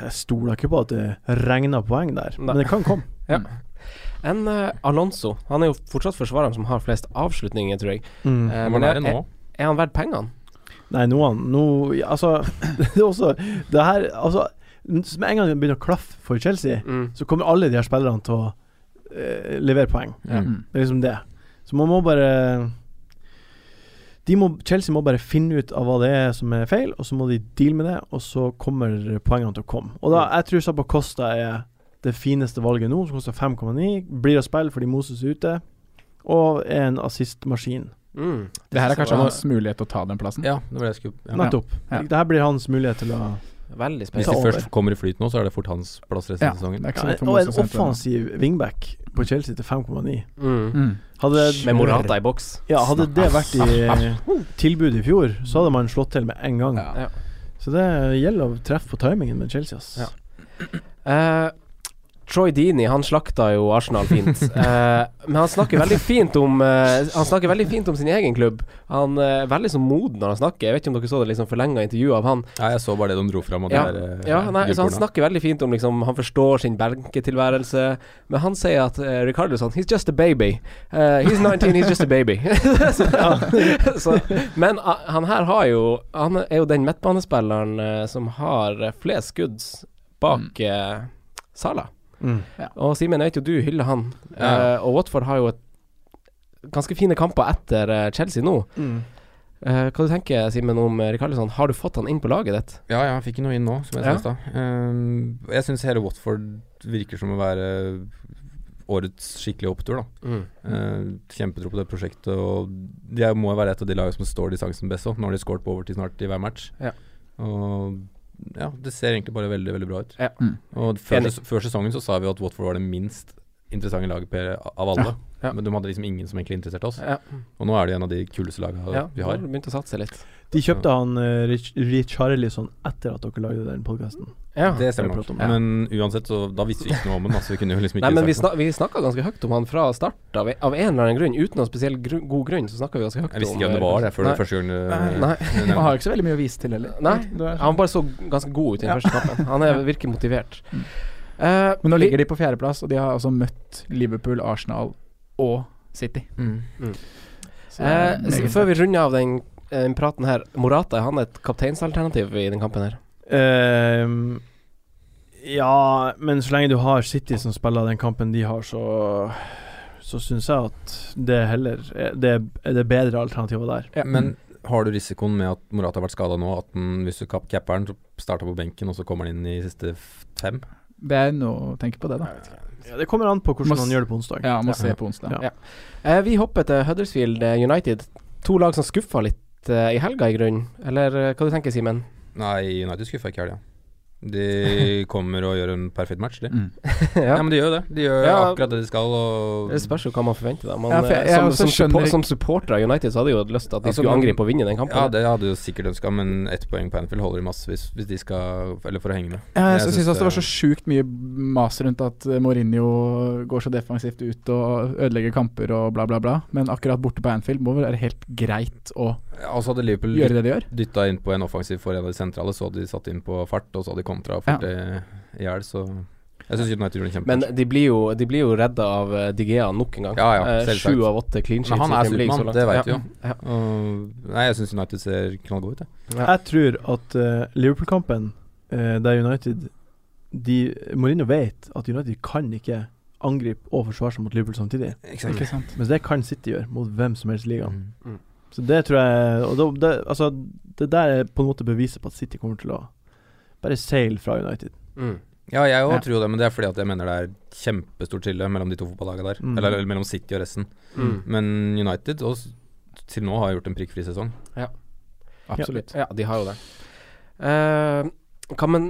Jeg stoler ikke på at det regner poeng der, Nei. men det kan komme. Ja. En uh, Alonso. Han er jo fortsatt forsvareren som har flest avslutninger, tror jeg. Mm. Uh, men er det er, nå? er han verdt pengene? Nei, noen nå, ja, Altså, det er også Det her Altså, med en gang det begynner å klaffe for Chelsea, Mm. så kommer alle de her spillerne til å eh, levere poeng. Mm. Det er liksom det. Så man må bare de må, Chelsea må bare finne ut av hva det er som er feil, og så må de deale med det, og så kommer poengene til å komme. Og da, jeg tror Zappa Costa er det fineste valget nå, som koster 5,9. Blir å spille fordi Moses er ute, og er en assistmaskin. Mm. Det her er kanskje Så- hans mulighet til å ta den plassen. Ja, det var det jeg skulle ja. Nettopp. Ja. Det her blir hans mulighet til å Veldig Hvis de først kommer i flyt nå, så er det fort hans plass resten Ja, av sesongen. det er ja, Og en offensiv wingback på Chelsea til 5,9. Mm. Mm. Med Morata i boks. ja, hadde det vært i tilbudet i fjor, så hadde man slått til med en gang. Ja. Ja. Så det gjelder å treffe på timingen med Chelsea. Ass. Ja. Eh, Troy Dini han slakta jo Arsenal fint. Eh, men han snakker veldig fint om eh, Han snakker veldig fint om sin egen klubb. Han er veldig så moden når han snakker. Jeg vet ikke om dere så det liksom forlenga intervjuet av han. Ja, jeg så bare det de dro fram. Ja, det er, eh, Ja, nei, så Han snakker veldig fint om liksom Han forstår sin benketilværelse. Men han sier at uh, Ricardo sånn He's just a baby. Uh, he's 19, he's just a baby. så, så, men uh, han her har jo Han er jo den midtbanespilleren uh, som har eh, flest skudd bak uh, Sala. Mm. Og Simen, jeg vet jo du hyller han. Ja. Eh, og Watford har jo et ganske fine kamper etter eh, Chelsea nå. Mm. Uh, hva du tenker Simen om uh, Rikarlison? Har du fått han inn på laget ditt? Ja, ja, jeg fikk noe inn nå, som jeg Ja. sa i stad. Jeg syns hele Watford virker som å være årets skikkelige opptur, da. Uh, kjempetro på det prosjektet, og de må jo være et av de lagene som står distansen best òg. Nå har de skåret på overtid snart i hver match. Ja. Og ja, det ser egentlig bare veldig, veldig bra ut. Ja. Mm. Og før, ses- før sesongen så sa vi at Watford var det minst interessante laget per, av alle. Ja. Men de hadde liksom ingen som egentlig interesserte oss. Ja. Og nå er det en av de kuleste lagene ja, vi nå har. du begynt å satse litt. De kjøpte han uh, Rich, Richarlison etter at dere lagde den podkasten. Ja. Det stemmer om. Ja. Men uansett, så da visste vi ikke noe om den. Altså, vi kunne jo liksom ikke Nei, men vi, snak, vi snakka ganske høyt om han fra start av, av en eller annen grunn. Uten noen spesiell gru god grunn, så snakka vi ganske høyt om Jeg visste ikke hvem det var det før Nei. det første gang Nei. Nei. Han har ikke så veldig mye å vise til heller. Nei, han bare så ganske god ut i den Ja. første kampen. Han er, virker motivert. Mm. Eh, Men nå ligger de på fjerdeplass, og de har altså møtt Liverpool, Arsenal og City. Mm. Så uh, eh, Før vi runder av eh, den praten her, Morata, er han et kapteinsalternativ i den kampen her? Ehm, ja, men så lenge du har City som spiller den kampen de har, så Så syns jeg at det heller er det, er det bedre alternativet der. Ja. Men har du risikoen med at Morata har vært skada nå, at den, hvis du capper den, så starter på benken, og så kommer han inn i siste fem? Det er noe å tenke på, det, da. Ja, det kommer an på hvordan Må han gjør det på onsdag. Ja, må Ja. se på onsdag. Ja. Ja. Eh, vi hopper til Huddersfield eh, United. To lag som skuffa litt eh, i helga, i grunnen. Eller eh, hva du tenker Simen? Nei, United skuffa ikke i helga. De kommer og gjør en perfekt match, de. Mm. Ja. ja. men de gjør jo det. De gjør Ja. akkurat det de skal. Og Det spørs jo hva man forventer, da. Man, Ja, for jeg- eh, jeg som, som, skjønner som supporter av United så hadde jeg jo lyst til at de Altså, skulle angripe og vinne den kampen. Ja, det hadde jo sikkert ønska, men ett poeng på Anfield holder i masse hvis de skal Eller for å henge med. Ja, jeg, Jeg syns også det var så sjukt mye mas rundt at Mourinho går så defensivt ut og ødelegger kamper og bla, bla, bla. Men akkurat borte på Anfield må vel være helt greit å Ja, Og så hadde Liverpool gjøre det de gjør. dytta inn på en offensiv for en av de sentrale, så hadde de satt inn på fart, og så hadde de kontra og fått det i hjel, så Jeg syns United gjorde en Men de blir jo, de blir jo redda av Digea nok en gang. Ja, ja, Eh, selvsagt. Sju av åtte clean sheets Men han er Supermann, det vet vi ja. jo. Ja. Uh, nei, jeg syns United ser knallgode ut, jeg. Ja. Jeg tror at uh, Liverpool-kampen, uh, der United de, Mourinho vet at United kan ikke angripe og forsvare seg mot Liverpool samtidig. Ikke sant? Mens det kan City gjøre mot hvem som helst i ligaen. Mm. Så det tror jeg Og det, det, altså, det der er på en måte beviset på at City kommer til å bare seile fra United. Mm. Ja, jeg òg Ja. tror det, men det er fordi at jeg mener det er kjempestort skille mellom de to fotballagene der. Mm. Eller, eller mellom City og resten. Mm. Men United og til nå har gjort en prikkfri sesong. Ja, Absolutt. Ja, de har jo det. Uh, kan man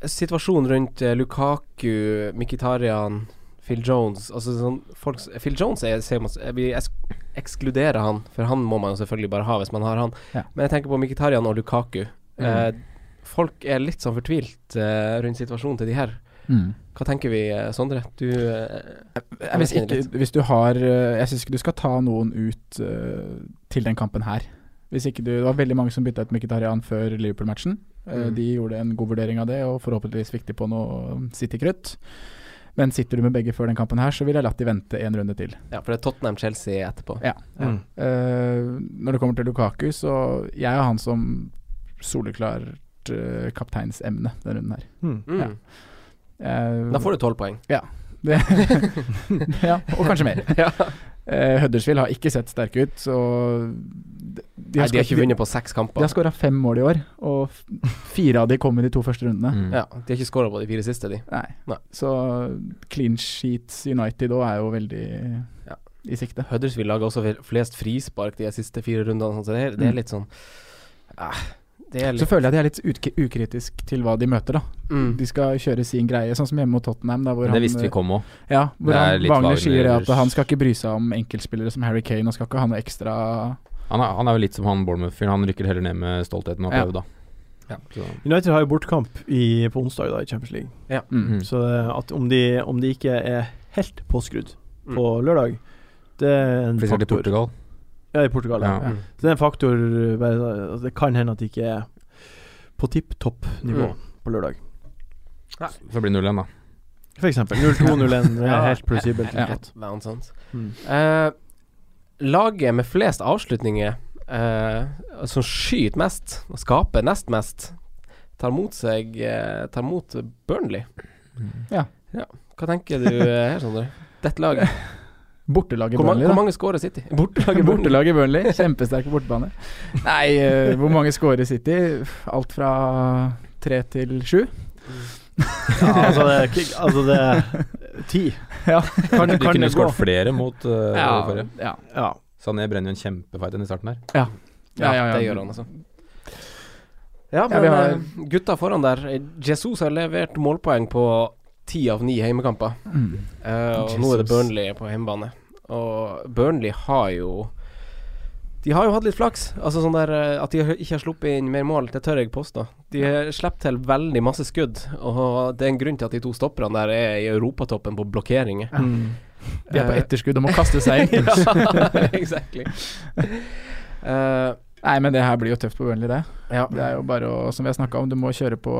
Situasjonen rundt eh, Lukaku, Mkhitarian, Phil Jones Altså sånn folk, Phil Jones er, ser man, s- Vi ekskluderer han, for han må man jo selvfølgelig bare ha hvis man har han. Ja. Men jeg tenker på Mkhitarian og Lukaku. Mm. Eh, folk er litt sånn fortvilt eh, rundt situasjonen til de her. Mm. Hva tenker vi, eh, Sondre? Du eh, Jeg, hvis, ikke, hvis du har eh, Jeg syns ikke du skal ta noen ut eh, til den kampen her. Hvis ikke du, Det var veldig mange som bytta ut Mkhitarian før Liverpool-matchen. Mm. De gjorde en god vurdering av det, og forhåpentligvis fikk de på noe City-krutt. Men sitter du med begge før den kampen her, så ville jeg latt de vente en runde til. Ja, for det er Tottenham-Chelsea etterpå. Ja. Mm. Uh, når det kommer til Lukaku, så jeg har han som soleklart uh, kapteinsemne denne runden her. Mm. Mm. Ja. Uh, Da får du tolv poeng. Ja. Ja, og kanskje mer. ja. Uh, Huddersfield har ikke sett sterke ut, så de, de Nei, har de har ikke vunnet på seks kamper. De har skåra fem mål i år, og fire av de kom i de to første rundene. Mm. Ja, de har ikke skåra på de fire siste, de. Nei. Nei. Så clean sheets United òg er jo veldig Ja. i sikte. Huddersfield lager også flest frispark de siste fire rundene, så det er, det er Mm. litt sånn er Så litt føler jeg at de er litt utk ukritisk til hva de møter, da. mm. De skal kjøre sin greie, sånn som hjemme mot Tottenham. Da, hvor det han, visste vi kom òg. Ja, hvor han Wagner sier det at han skal ikke bry seg om enkeltspillere som Harry Kane, og skal ikke ha noe ekstra Han, er- han er jo litt som han Bournemouth-fyren. Han rykker heller ned med stoltheten og Ja. da. Ja. Så, United har jo bortkamp i, på onsdag da, i Champions League. mm. -hmm. Så eh, at om de, om de ikke er helt påskrudd Mm. på lørdag, det er en faktor. til. Portugal. Ja, i Portugal. Ja. Ja. Mm. Så det er en faktor altså, Det kan hende at de ikke er på tipp topp nivå Mm. på lørdag. Så blir det 0-1, da. For eksempel 0-2-0-1 er helt plausibelt. Ja. ja. Det. Mm. Uh, laget med flest avslutninger, uh, som skyter mest og skaper nest mest, tar mot seg uh, Tar mot Burnley. Ja. Hva tenker du her, Sondre? Dette laget. Bortelaget Hvor, Burnley, hvor mange skårer City? Bortelaget Burnley. Bortelaget Burnley. Kjempesterk bortebane. Nei, uh, hvor mange scorer City? Alt fra tre til sju? Ja, altså det, er kick- altså det er ti. Ja. Kan, De kan kunne skåret flere mot uh, Ja, forrige. ja. Ja. Sané brenner jo en kjempefight i starten her. Ja, ja, ja. Det gjør han, altså. Ja, men vi har- eh, gutta foran der Jesus har levert målpoeng på ti av ni heimekamper. Mm. Uh, og nå er det Burnley på hjemmebane. Og Burnley har jo De har jo hatt litt flaks. Altså sånn der eh, At de ikke har sluppet inn mer mål, det tør jeg påstå. De har sluppet til veldig masse skudd, og det er en grunn til at de to stopperne der er i europatoppen på blokkeringer. Mm. De er på Eh, etterskudd og må kaste seg inn. ja, exactly. uh, Nei, men det her blir jo tøft på Burnley, det. ja. Det er jo bare å, som vi har snakka om, du må kjøre på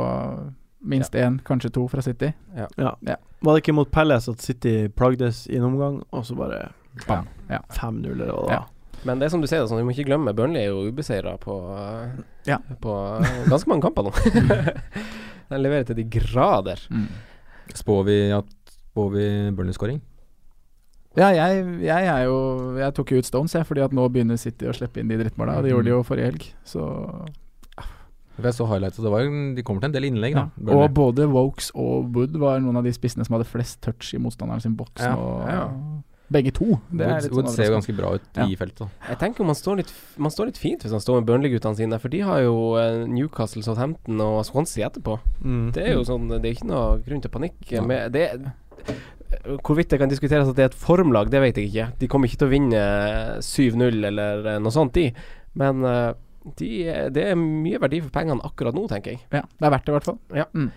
minst én, kanskje to fra City. Ja. Ja. Var det ikke mot Palace at City plagdes i en omgang, og så bare Bam. Ja. 5-0 eller hva det Ja. var? Men det er som du sier, sånn, vi må ikke glemme Burnley er jo ubeseira på, Ja. på eh, ganske mange kamper nå. De leverer til de grader. Mm. Spår vi vi Burnley-skåring? Ja, jeg, jeg er jo Jeg tok jo ut Stones, jeg, fordi at nå begynner City å slippe inn de drittmåla. Det gjorde de jo forrige helg, så Jeg så highlights, og det var de kommer til en del innlegg, da. ja. Og både Wokes og Wood var noen av de spissene som hadde flest touch i motstanderen sin boks Ja, Og, ja. Begge to. Det er Woods, litt sånn ser jo ganske bra ut Ja. i feltet. Jeg tenker man står litt, man står litt fint hvis man står med Burnley-guttene sine, for de har jo eh, Newcastle, Southampton og Swansea etterpå. Mm. Det er jo sånn Det er ikke noe grunn til panikk. Ja. Med det Hvorvidt det kan diskuteres at det er et formlag, det vet jeg ikke. De kommer ikke til å vinne 7-0 eller eh, noe sånt, de. Men eh, de, det er mye verdi for pengene akkurat nå, tenker jeg. Ja, det er verdt det, i hvert fall.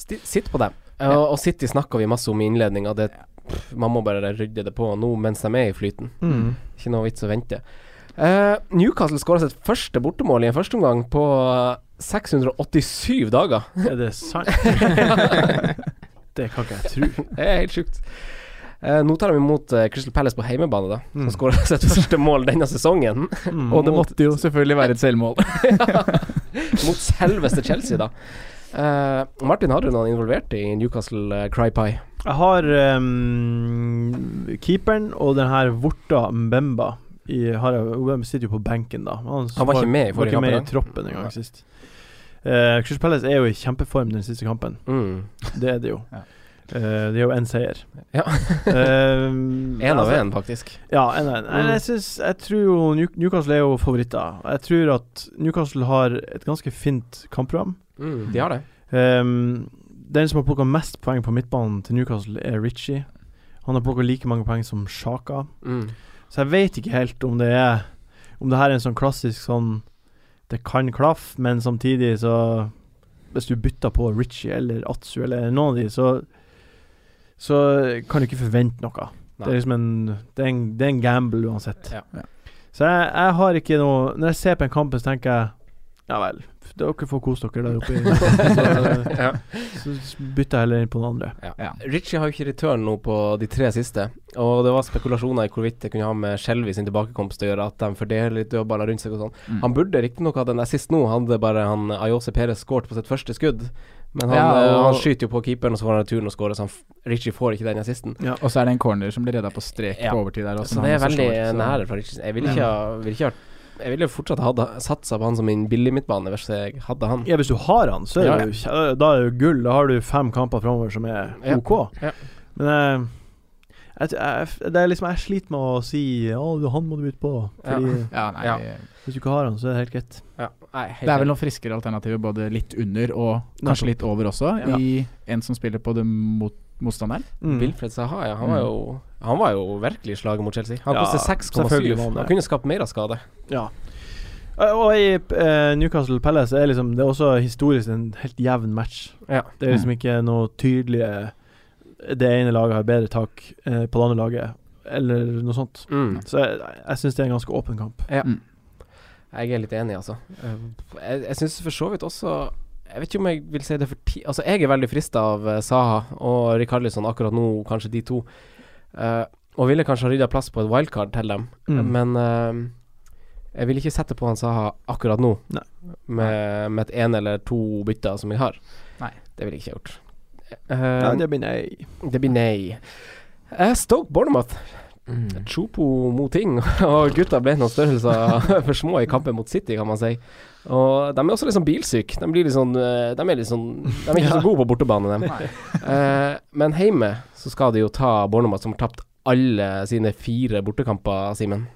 Sti, sitt på dem. Eh, Og, og City snakka vi masse om i innledninga. Man må bare rydde det på nå mens de er i flyten. Mm. Ikke noe vits å vente. Uh, Newcastle skåra sitt første bortemål i en førsteomgang på eh, 687 dager. Er det sant? det kan ikke jeg tro. Det er helt sjukt. Uh, nå tar de imot uh, Crystal Palace på heimebane, da. Som Mm. skåra sitt første mål denne sesongen. Mm. Og det måtte jo selvfølgelig være et selvmål. mot selveste Chelsea, da. Eh, Martin, har du noen involvert i Newcastle uh, Cry Pie? Jeg har um, keeperen og den her Vorta Mbemba. I, har jeg, sitter jo på benken, da. Han, Han var ikke med i var forrige ikke med kamp i troppen engang sist. Uh, Crystal Palace er jo i kjempeform den siste kampen. Mm. Det er det jo. Ja. Eh, det er jo én seier. Ja. Én uh, av én, faktisk. Ja, en av en. Mm. Jeg, synes, jeg tror jo Newcastle er jo favoritter. Jeg tror at Newcastle har et ganske fint kampprogram. Mm, de har det. Um, den som har plukka mest poeng på midtbanen til Newcastle, er Ritchie. Han har plukka like mange poeng som Sjaka. Mm. Så jeg vet ikke helt om det er Om det her er en sånn klassisk sånn Det kan klaffe, men samtidig så Hvis du bytter på Ritchie eller Atsu eller noen av de, så Så kan du ikke forvente noe. Det er liksom en Det er en, det er en gamble uansett. Ja. Ja. Så jeg, jeg har ikke noe Når jeg ser på en kamp, så tenker jeg Ja vel, dere får kose dere der oppe. så, så bytter jeg heller inn på den andre. Ja. Ritchie har jo ikke return nå på de tre siste, og det var spekulasjoner i hvorvidt det kunne ha med Shelby sin tilbakekomst å gjøre, at de fordeler litt dødballer rundt seg og sånn. Mm. Han burde riktignok hatt en assist nå, hadde bare han Ayose Perez skåret på sitt første skudd. Men han, Ja, eh, og- han skyter jo på keeperen, og så får han returen og skårer, så han Richie får ikke den assisten. Og så er det en corner som blir redda på strek Ja. på overtid der også. Så det er veldig slår, nære fra Richie. Jeg ville ikke vil ikke ha Jeg ville fortsatt hadde satsa på han som min billig midtbane, hvis jeg hadde han. Ja, hvis du har han, så er Ja, det jo Da er det jo gull. Da har du fem kamper framover som er OK. Ja. Men eh, jeg, jeg, det er liksom Jeg sliter med å si Å, han må du bytte på. Fordi Ja, nei Ja. hvis du ikke har han, så er det helt greit. Ja, Det er vel noen friskere alternativer både litt under og kanskje litt over også, Ja. i en som spiller på det mot motstanderen. Mm. Wilfred Saha, ja. Han var jo Han var jo virkelig i slaget mot Chelsea. Han Ja, koster 6,7. han kunne skapt mer av skade. Ja. Eh, Og i uh, Newcastle Palace er liksom Det er også historisk en helt jevn match. Ja. Det er liksom ikke noe tydelige Det ene laget har bedre tak uh, på det andre laget, eller noe sånt. Mm. Så jeg, jeg syns det er en ganske åpen kamp. Ja. Mm. Jeg er litt enig, altså. Eh, Jeg, jeg syns for så vidt også Jeg vet ikke om jeg vil si det for ti... Altså, jeg er veldig frista av eh, Saha og Rikarlison akkurat nå, kanskje de to. Uh, og ville kanskje ha rydda plass på et wildcard til dem, Mm. men uh, jeg vil ikke sette på han Saha akkurat nå, med, med et en eller to bytter som jeg har. Nei. Det ville jeg ikke gjort. Ja, Eh, det blir nei. det blir nei. Stoke Bournemouth. Mm. Chopo Moting og gutta ble noen størrelser for små i kampen mot City, kan man si. Og de er også litt sånn bilsyke. De, blir litt sånn, eh, de er litt sånn De er ikke så gode på bortebane, dem. Eh, men hjemme så skal de jo ta Bournemouth, som har tapt alle sine fire bortekamper, Simen.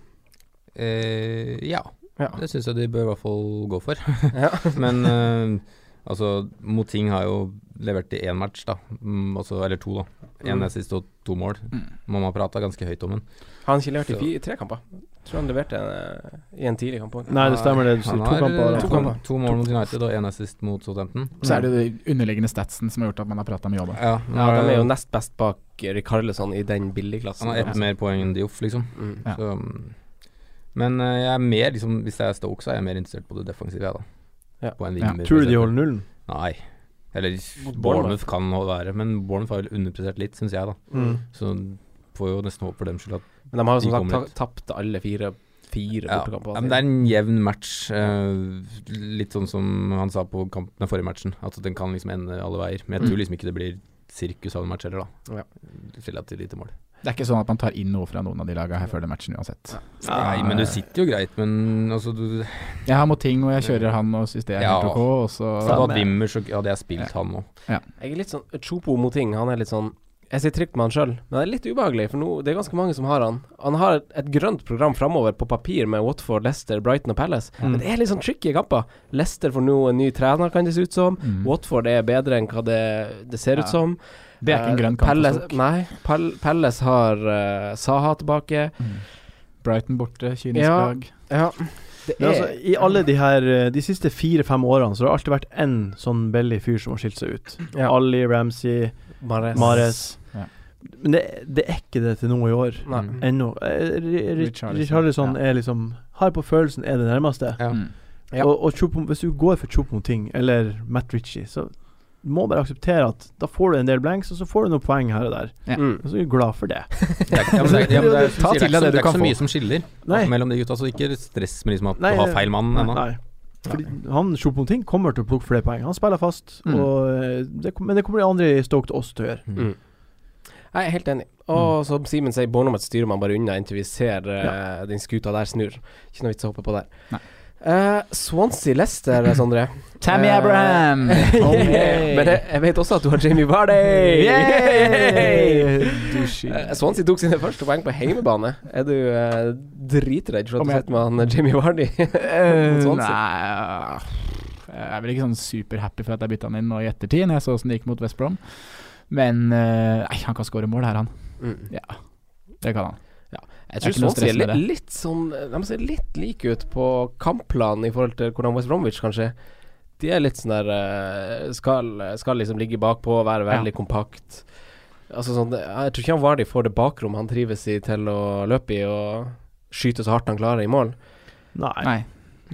Eh, ja, Ja. det syns jeg de bør i hvert fall gå for. Ja. Men eh, altså, Moting har jo levert i én match, da. Mm, altså, eller to, da. Én Mm. assist og to mål. Mm. Mamma prata ganske høyt om den. Han har ikke levert i tre kamper. Tror han leverte en, i en tidlig kamp òg. Nei, det stemmer det. Du sier to har kamper. eh. To to, kamper. to mål mot United og én assist mot Southampton. Så er det de underliggende statsen som har gjort at man har prata mye om det. Ja, Ja, de er jo nest best bak Rikarlesson i den billigklassen. Han har ett mer poeng enn Dioff, liksom. Mm. Ja. Så, mm. men eh, jeg er mer, liksom, hvis jeg er Stoke, så er jeg mer interessert på det defensive, jeg, da. Ja. På en Ja. Tror du de holder nullen? Nei. Eller Bournemouth. Kan det være, men Bournemouth har vel underprestert litt, syns jeg, da. Mm. Så får jo nesten håpe for dem skyld at Men de har jo som sagt tapt alle fire, fire ja, bortekamper. ja, men Det er en jevn match. eh, litt sånn som han sa på kampen, den forrige matchen, at den kan liksom ende alle veier. Men jeg tror Mm. liksom ikke det blir sirkus av en match heller, da. Ja. Relativt lite mål. Det er ikke sånn at man tar inn noe fra noen av de lagene her før den matchen uansett. Nei, men du sitter jo greit, men altså du, Jeg har mot ting, og jeg kjører han og syns det er Ja. helt ok. Og så Hadde hatt Wimmer, så hadde jeg spilt han òg. Jeg er litt sånn Chopo Moting, han er litt sånn Jeg sitter trygt med han sjøl, men det er litt ubehagelig, for nå, det er ganske mange som har han. Han har et, et grønt program framover på papir med Watford, Leicester, Brighton og Palace. Mm. Men det er litt sånn tricky kamper. Leicester får nå en ny trener, kan det se ut som. Mm. Watford er bedre enn hva det, det ser ut som. Det er ikke en Eh, grønn kamp Pelles, for Stoke. Nei. Palace har uh, Saha tilbake. Mm. Brighton borte, kynisk Ja. lag. Ja. Det er altså, I alle de her eh, De siste fire-fem årene Så har det alltid vært én sånn billig fyr som har skilt seg ut. Ja. Ali, Ramsey, Mares. Mares. Ja. Men det, det er ikke det til noe i år. Mm. Ennå. Ri- Ri- Richarlison, ja. er liksom Har på følelsen er det nærmeste. Ja. Mm. Ja. Og, og Choupo- hvis du går for Choupo-ting eller Matt Ritchie, så du må bare akseptere at da får du en del blanks, og så får du noen poeng her og der. Ja. Mm. Og så er du glad for det. Det er, ikke så- det du det er ikke så mye som skiller Nei. mellom de gutta. Så ikke stress med liksom at Nei, du har feil mann ennå. Fordi han Choupo-ting kommer til å plukke flere poeng. Han spiller fast, Mm. og, eh, det, men det kommer de andre i Stoke til oss til å gjøre. Mm. Jeg er helt enig. Og som Simen sier, Bournemouth styrer man bare unna inntil vi ser eh, den skuta der snur. Ikke noe vits å hoppe på der. Nei. Uh, Swansea-Lester, Sondre. Tammy uh, Abraham! yeah. Men jeg, jeg vet også at du har Jamie Vardy. Du. Eh, Swansea tok sine første poeng på hjemmebane. Er du uh, dritredd for at du sitter med han eh, Jamie Vardy? Eh, Mot Swansea. Nei Jeg er vel ikke sånn superhappy for at jeg bytta han inn nå i ettertid, når jeg så åssen det gikk mot West Brom. Men eh, nei, han kan skåre mål her, han. Mm. Ja, det kan han. Jeg tror Swansea er litt, litt sånn De ser litt like ut på kampplanen i forhold til hvordan West Bromwich kanskje De er litt sånn der eh, skal, skal liksom ligge bakpå, være veldig kompakt. Altså sånn Jeg tror ikke han Vardi får det bakrom han trives i til å løpe i og skyte så hardt han klarer i mål. Nei, Nei.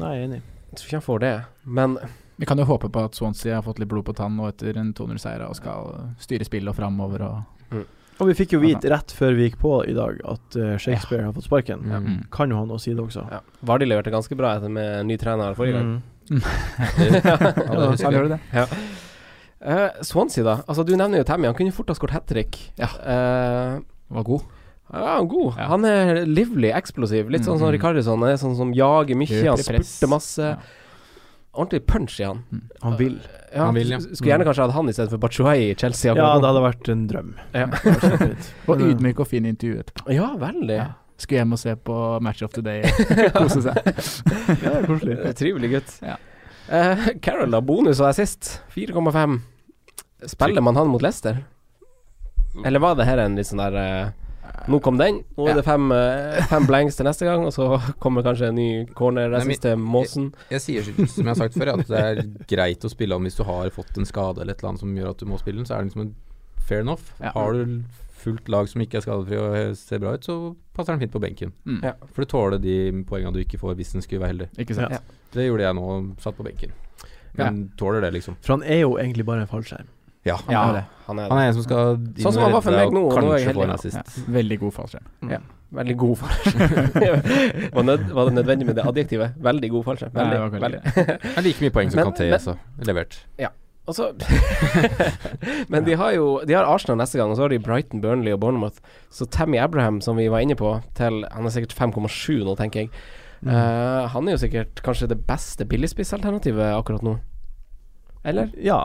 nei jeg er enig. Jeg tror ikke han får det. Men Vi kan jo håpe på at Swansea har fått litt blod på tann nå etter en 2-0-seier og skal styre spillet og framover og Og vi fikk jo vite rett før vi gikk på i dag at eh, Shakespeare har fått sparken. Mm. Mm. Kan jo ha noe å si det også. ja, Vardi leverte ganske bra etter med ny trener forrige gang. Mm. Ja, det husker han gjør det. Eh, Swansea, da. Altså Du nevner jo Tammy. Han kunne fort ha skåret hat trick. Ja. Uh, Var god. Ja, han god. Ja. Han er livlig, eksplosiv. Litt sånn som Mhm. Rikarlison. Han er sånn som jager mye, han spurter masse. Ja. Ordentlig punch i han. Han vil. Ja, Han vil, ja. Skulle gjerne kanskje hatt han i stedet for Bachuay i Chelsea. Ja, det hadde vært en drøm. Ja. Og ydmyk og fin intervju etterpå. ja, veldig. Ja. Skulle hjem og se på Match of the Day. Kose seg. Ja, koselig. Eh, Trivelig gutt. Ja. Uh, Carol da. Bonus og assist. 4,5. Spiller man han mot Leicester? Eller var det her en litt sånn der eh, Nå kom den. Nå er det fem, eh, fem blanks til neste gang, og så kommer kanskje en ny corner Nei, assist til Måsen. Jeg sier som jeg har sagt før, at det er greit å spille om hvis du har fått en skade eller et eller annet som gjør at du må spille den. Så er det liksom fair enough. Ja. Har du fullt lag som ikke er skadefri og ser bra ut, så passer den fint på benken. Mm. Ja. For du tåler de poengene du ikke får hvis den skulle være heldig. Ikke sant. Ja. Det gjorde jeg nå, satt på benken. Men tåler det, liksom. For han er jo egentlig bare en fallskjerm. Ja. Ja, det. Han er Han det. er en som skal Sånn som han var for meg nå, og nå er jeg kanskje få en heldig. assist. Ja. Veldig god fallskjerm. Ja. Veldig god fallskjerm. var, nød, var det nødvendig med det adjektivet? Veldig god fallskjerm. Nei, Veldig, det var veldig veldig. Det er like mye poeng som Men- Kanté, men- så levert. Og så Men de har jo De har Arsenal neste gang, og så har de Brighton, Burnley og Bournemouth. Så Tammy Abraham, som vi var inne på, til Han er sikkert 5,7 nå, tenker jeg. Mm. Eh, han er jo sikkert kanskje det beste billigspissalternativet akkurat nå. Eller? Ja,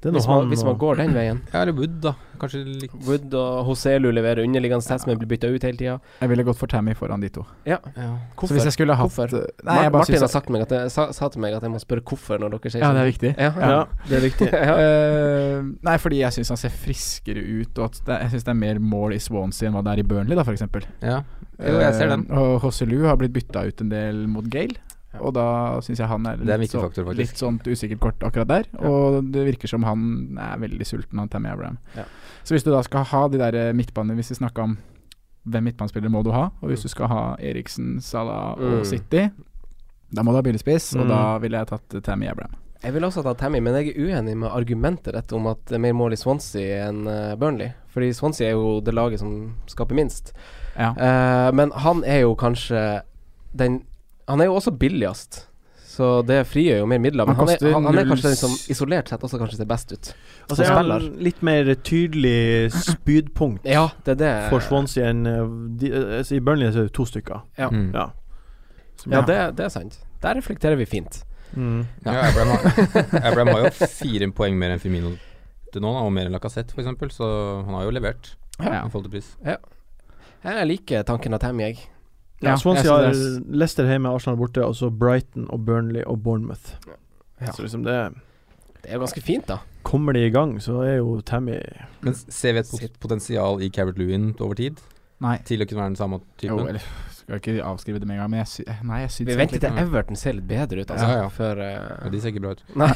er Hvis man, han hvis man går den veien. Ja, eller Wood, da. Kanskje litt Wood og Hoselu leverer underliggende stats, men blir bytta ut hele tida. Jeg ville gått for Tammy foran de to. Ja. ja. Så hvis jeg skulle hatt Hvorfor? Nei, jeg bare Martin har sagt meg at jeg, sa, sa til meg at jeg må spørre hvorfor når dere sier Ja, det er sånn. viktig. Ja, Ja, det er viktig. ja. Eh, nei, fordi jeg syns han ser friskere ut, og at det, jeg syns det er mer mål i Swansea enn hva det er i Burnley, da, f.eks. ja. Jo, jeg ser den. Uh, og Hoselu har blitt bytta ut en del mot Gale. Og da syns jeg han er er litt, så, faktor, litt sånn usikkert kort akkurat der. Og det virker som han er veldig sulten, han Tammy Abraham. Ja. Så hvis du da skal ha de der eh, midtbanene Hvis vi snakka om hvem midtbanespillere må du ha, og hvis du skal ha Eriksen, Salah og Mm. City, da må du ha billigspiss, og Mm. da ville jeg tatt eh, Tammy Abraham. Jeg ville også tatt Tammy, men jeg er uenig med argumentet ditt om at det er mer mål i Swansea enn eh, Burnley. Fordi Swansea er jo det laget som skaper minst. Ja. Uh, men han er jo kanskje den Han er jo også billigst. Så det frigjør jo mer midler. Men Han han, er, han, han er kanskje den som isolert sett også kanskje ser best ut. Og så er han spiller. litt mer tydelig spydpunkt Ja, det er det. for Swansea enn eh, eh, altså, I Burnley er det to stykker. Ja, Mm. Ja. Ja det, det er sant. Der reflekterer vi fint. Mm. Ja, Abraham, har, Abraham har jo fire poeng mer enn Firmino til nå, og mer enn Lacassette f.eks., så han har jo levert Ja. i forhold til pris. Jeg liker tanken av Tammy, jeg. Ja, Swansea jeg har Leicester hjemme, Arsenal borte, og så Brighton og Burnley og Bournemouth. Ja. Så liksom det Det er jo ganske fint, da. Kommer de i gang, så er jo Tammy Men ser vi et pot- potensial i Carrot Lewin over tid, Nei. til å kunne være den samme Jo, typen? eller skal ikke avskrive det med en gang, men jeg sy Nei, jeg syns Vi venter til Everton ser litt bedre ut, altså. Ja, ja. Før Ja, eh, de ser ikke bra ut. Nei.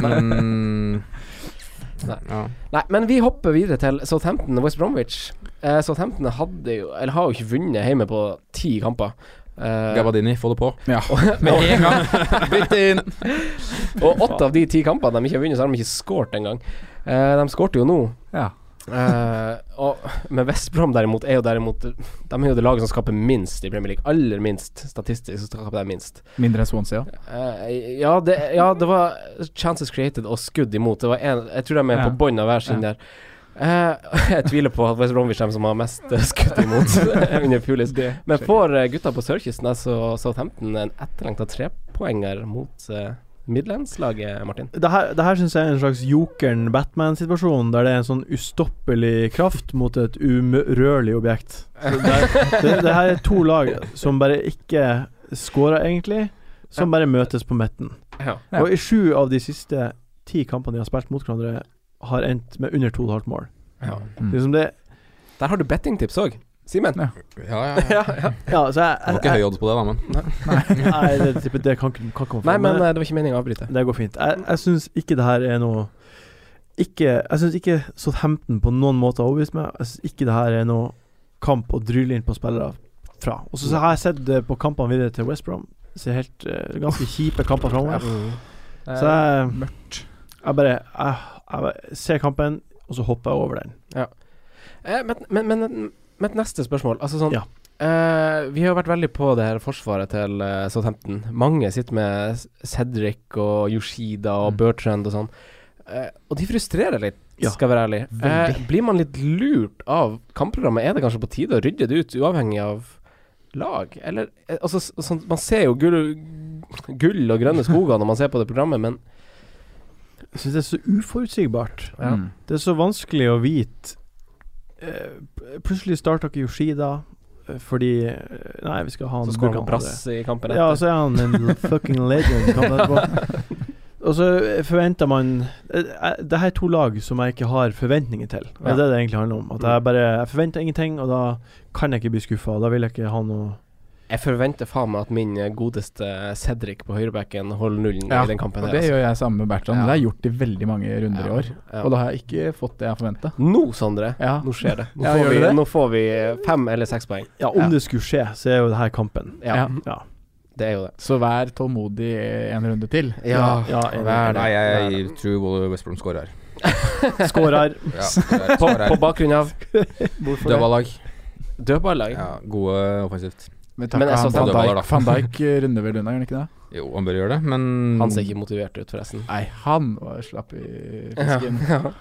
Men Nei. ja. Nei, men vi hopper videre til Southampton og West Bromwich. Eh, Southampton hadde jo Eller har jo ikke vunnet hjemme på ti kamper. Eh, Gabadini, få det på. Ja. Med en gang! Bytt inn! og åtte av de ti kampene de ikke har vunnet, så har de ikke skåret engang. Eh, de skårte jo nå. ja. Eh, og Men West Brom derimot er jo derimot De er jo det laget som skaper minst i Premier League. Aller minst statistisk så skaper de minst. Mindre enn Swansea. Eh, ja, det, ja, det var chances created og skudd imot. Det var en, jeg tror de er Ja. på bånn av hver sin Ja. der. Eh, jeg tviler på at West Bromwich er de som har mest eh, skudd imot under Pulis. Men får eh, gutta på sørkysten, altså Southampton, en etterlengta trepoenger mot uh, Midlandslaget, Martin? Det her, det her syns jeg er en slags Jokeren-Batman-situasjon, der det er en sånn ustoppelig kraft mot et urørlig objekt. Så det, er- det, det her er to lag som bare ikke scorer, egentlig, som bare møtes på midten. Ja. Ja. Og i sju av de siste ti kampene de har spilt mot hverandre, har endt med under 2,5 mål. Ja. Mm. Liksom det Der har du bettingtips òg. Simen? Ja. Ja, ja, ja. ja, ja. Så jeg, var ikke høy odds på det, da, men Nei, det, det, det kan ikke kan komme Nei, men Men eh, det var ikke meningen å avbryte. det går fint. Jeg, jeg syns ikke det her er noe ikke, Jeg syns ikke Southampton på noen måte har overbevist meg. Jeg syns ikke det her er noe kamp å drylle inn på spillere fra. Og så har jeg sett det på kampene videre til West Brom. Det ser helt uh, ganske kjipe kamper framover. Så jeg, Mørkt. jeg bare jeg, jeg ser kampen, og så hopper jeg over den. Eh, men, men, men, men neste spørsmål. Altså sånn Ja. eh, Vi har vært veldig på det her forsvaret til uh, Southampton. Mange sitter med Cedric og Yoshida og Mm. Bertrand og sånn. Eh, og de frustrerer litt, Ja, skal være ærlig. Eh, blir man litt lurt av kampprogrammet? Er det kanskje på tide å rydde det ut, uavhengig av lag? Eller eh, altså, sånn, Man ser jo gull, gull og grønne skoger når man ser på det programmet, men Jeg syns det er så uforutsigbart. Ja. Mm. Det er så vanskelig å vite eh, Plutselig starta ikke Yoshida eh, fordi eh, Nei, vi skal ha han så skårer han brass i kampen etter. Ja, så er han en fucking legend. Og så forventer man Det her er to lag som jeg ikke har forventninger til. Det er det det egentlig handler om. At jeg bare Jeg forventer ingenting, og da kan jeg ikke bli skuffa. Da vil jeg ikke ha noe Jeg forventer faen meg at min eh, godeste Cedric på høyrebacken holder nullen Ja, i den kampen. Her, det altså. gjør jeg sammen med Bertrand. Ja. Det har jeg gjort i veldig mange runder i år. ja. Og da har jeg ikke fått det jeg forventa. Nå, Sondre. Ja. Nå skjer det. Nå, Ja, får, vi, det nå får vi fem eller seks poeng. Ja, om Ja. det skulle skje, så er jo det her kampen. Ja, Ja. Ja. det er jo det. Så vær tålmodig en runde til. Ja, ja, vær det. Nei, jeg, jeg, tror West Brom scorer her. Skårer. Ja, skårer, På, på bakgrunn av Dødballag. dødballag. Ja, gode offensivt. Men, Men jeg så Van Dijk, da. Van Dijk runder vel unna, gjør han ikke det? Jo, han bør gjøre det, men Han ser ikke motivert ut, forresten. Nei, han var slapp i fisken. Ja.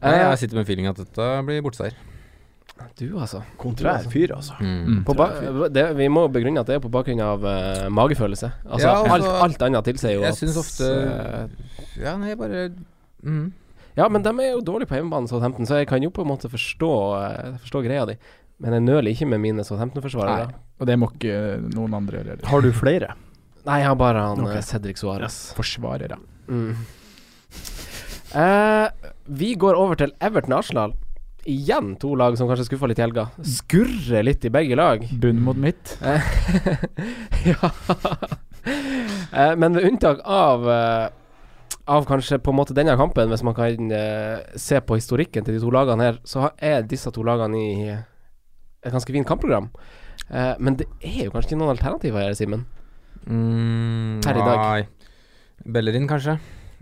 Eh, jeg sitter med en feeling at dette blir bortseier. du, altså. Kontrær fyr, altså. Mm. På ba det, vi må begrunne at det er på bakgrunn av uh, magefølelse. Altså, Ja, altså, alt, alt annet tilsier jo Jeg at syns ofte uh, Ja, nei, bare mm. Ja, men de er jo dårlige på hjemmebane, Southampton, så jeg kan jo på en måte forstå, uh, forstå greia di. Men jeg nøler ikke med mine Southampton-forsvarere. Og det må ikke noen andre gjøre. Har du flere? Nei, jeg har bare han Ok. eh, Cedric Suárez. Forsvarere. Mm. Eh, vi går over til Everton Arsenal. Igjen to lag som kanskje skuffa litt i helga. Skurrer litt i begge lag. Bunn mot midt. ja. Eh, men ved unntak av eh, Av kanskje på en måte denne kampen, hvis man kan eh, se på historikken til de to lagene her, så er disse to lagene i et ganske fint kampprogram. Eh, men det er jo kanskje ikke noen alternativer her, Simen. Mm, her i dag. Nei. Bellerin, kanskje.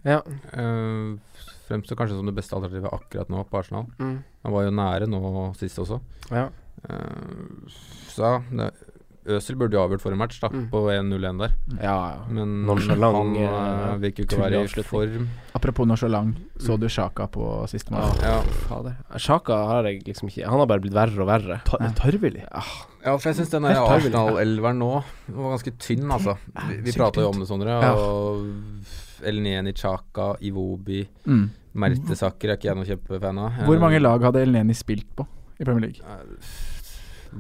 Ja. Uh, fremstår kanskje som det beste alternativet akkurat nå på Arsenal. Mm. Han var jo nære nå sist også. ja. Uh, så det, Øzil burde jo avgjort forrige match, da, Mm. på 1-0-1 der. Ja, ja. Men Nonchalant, han eh, eh, virker ikke å være i form. Apropos nonchalant, så du Sjaka på siste match? Ja. Fader. Sjaka har jeg liksom ikke Han har bare blitt verre og verre. Ta tarvelig. Ja, for jeg syns den Arsenal-elveren nå var ganske tynn, altså. Vi, vi prata jo om det, Sondre. Ja. Og Elneni, Chaka, Iwobi Mm. Mertesaker er ikke jeg noen kjempefan av. Hvor Eh, mange lag hadde Elneni spilt på i Premier League?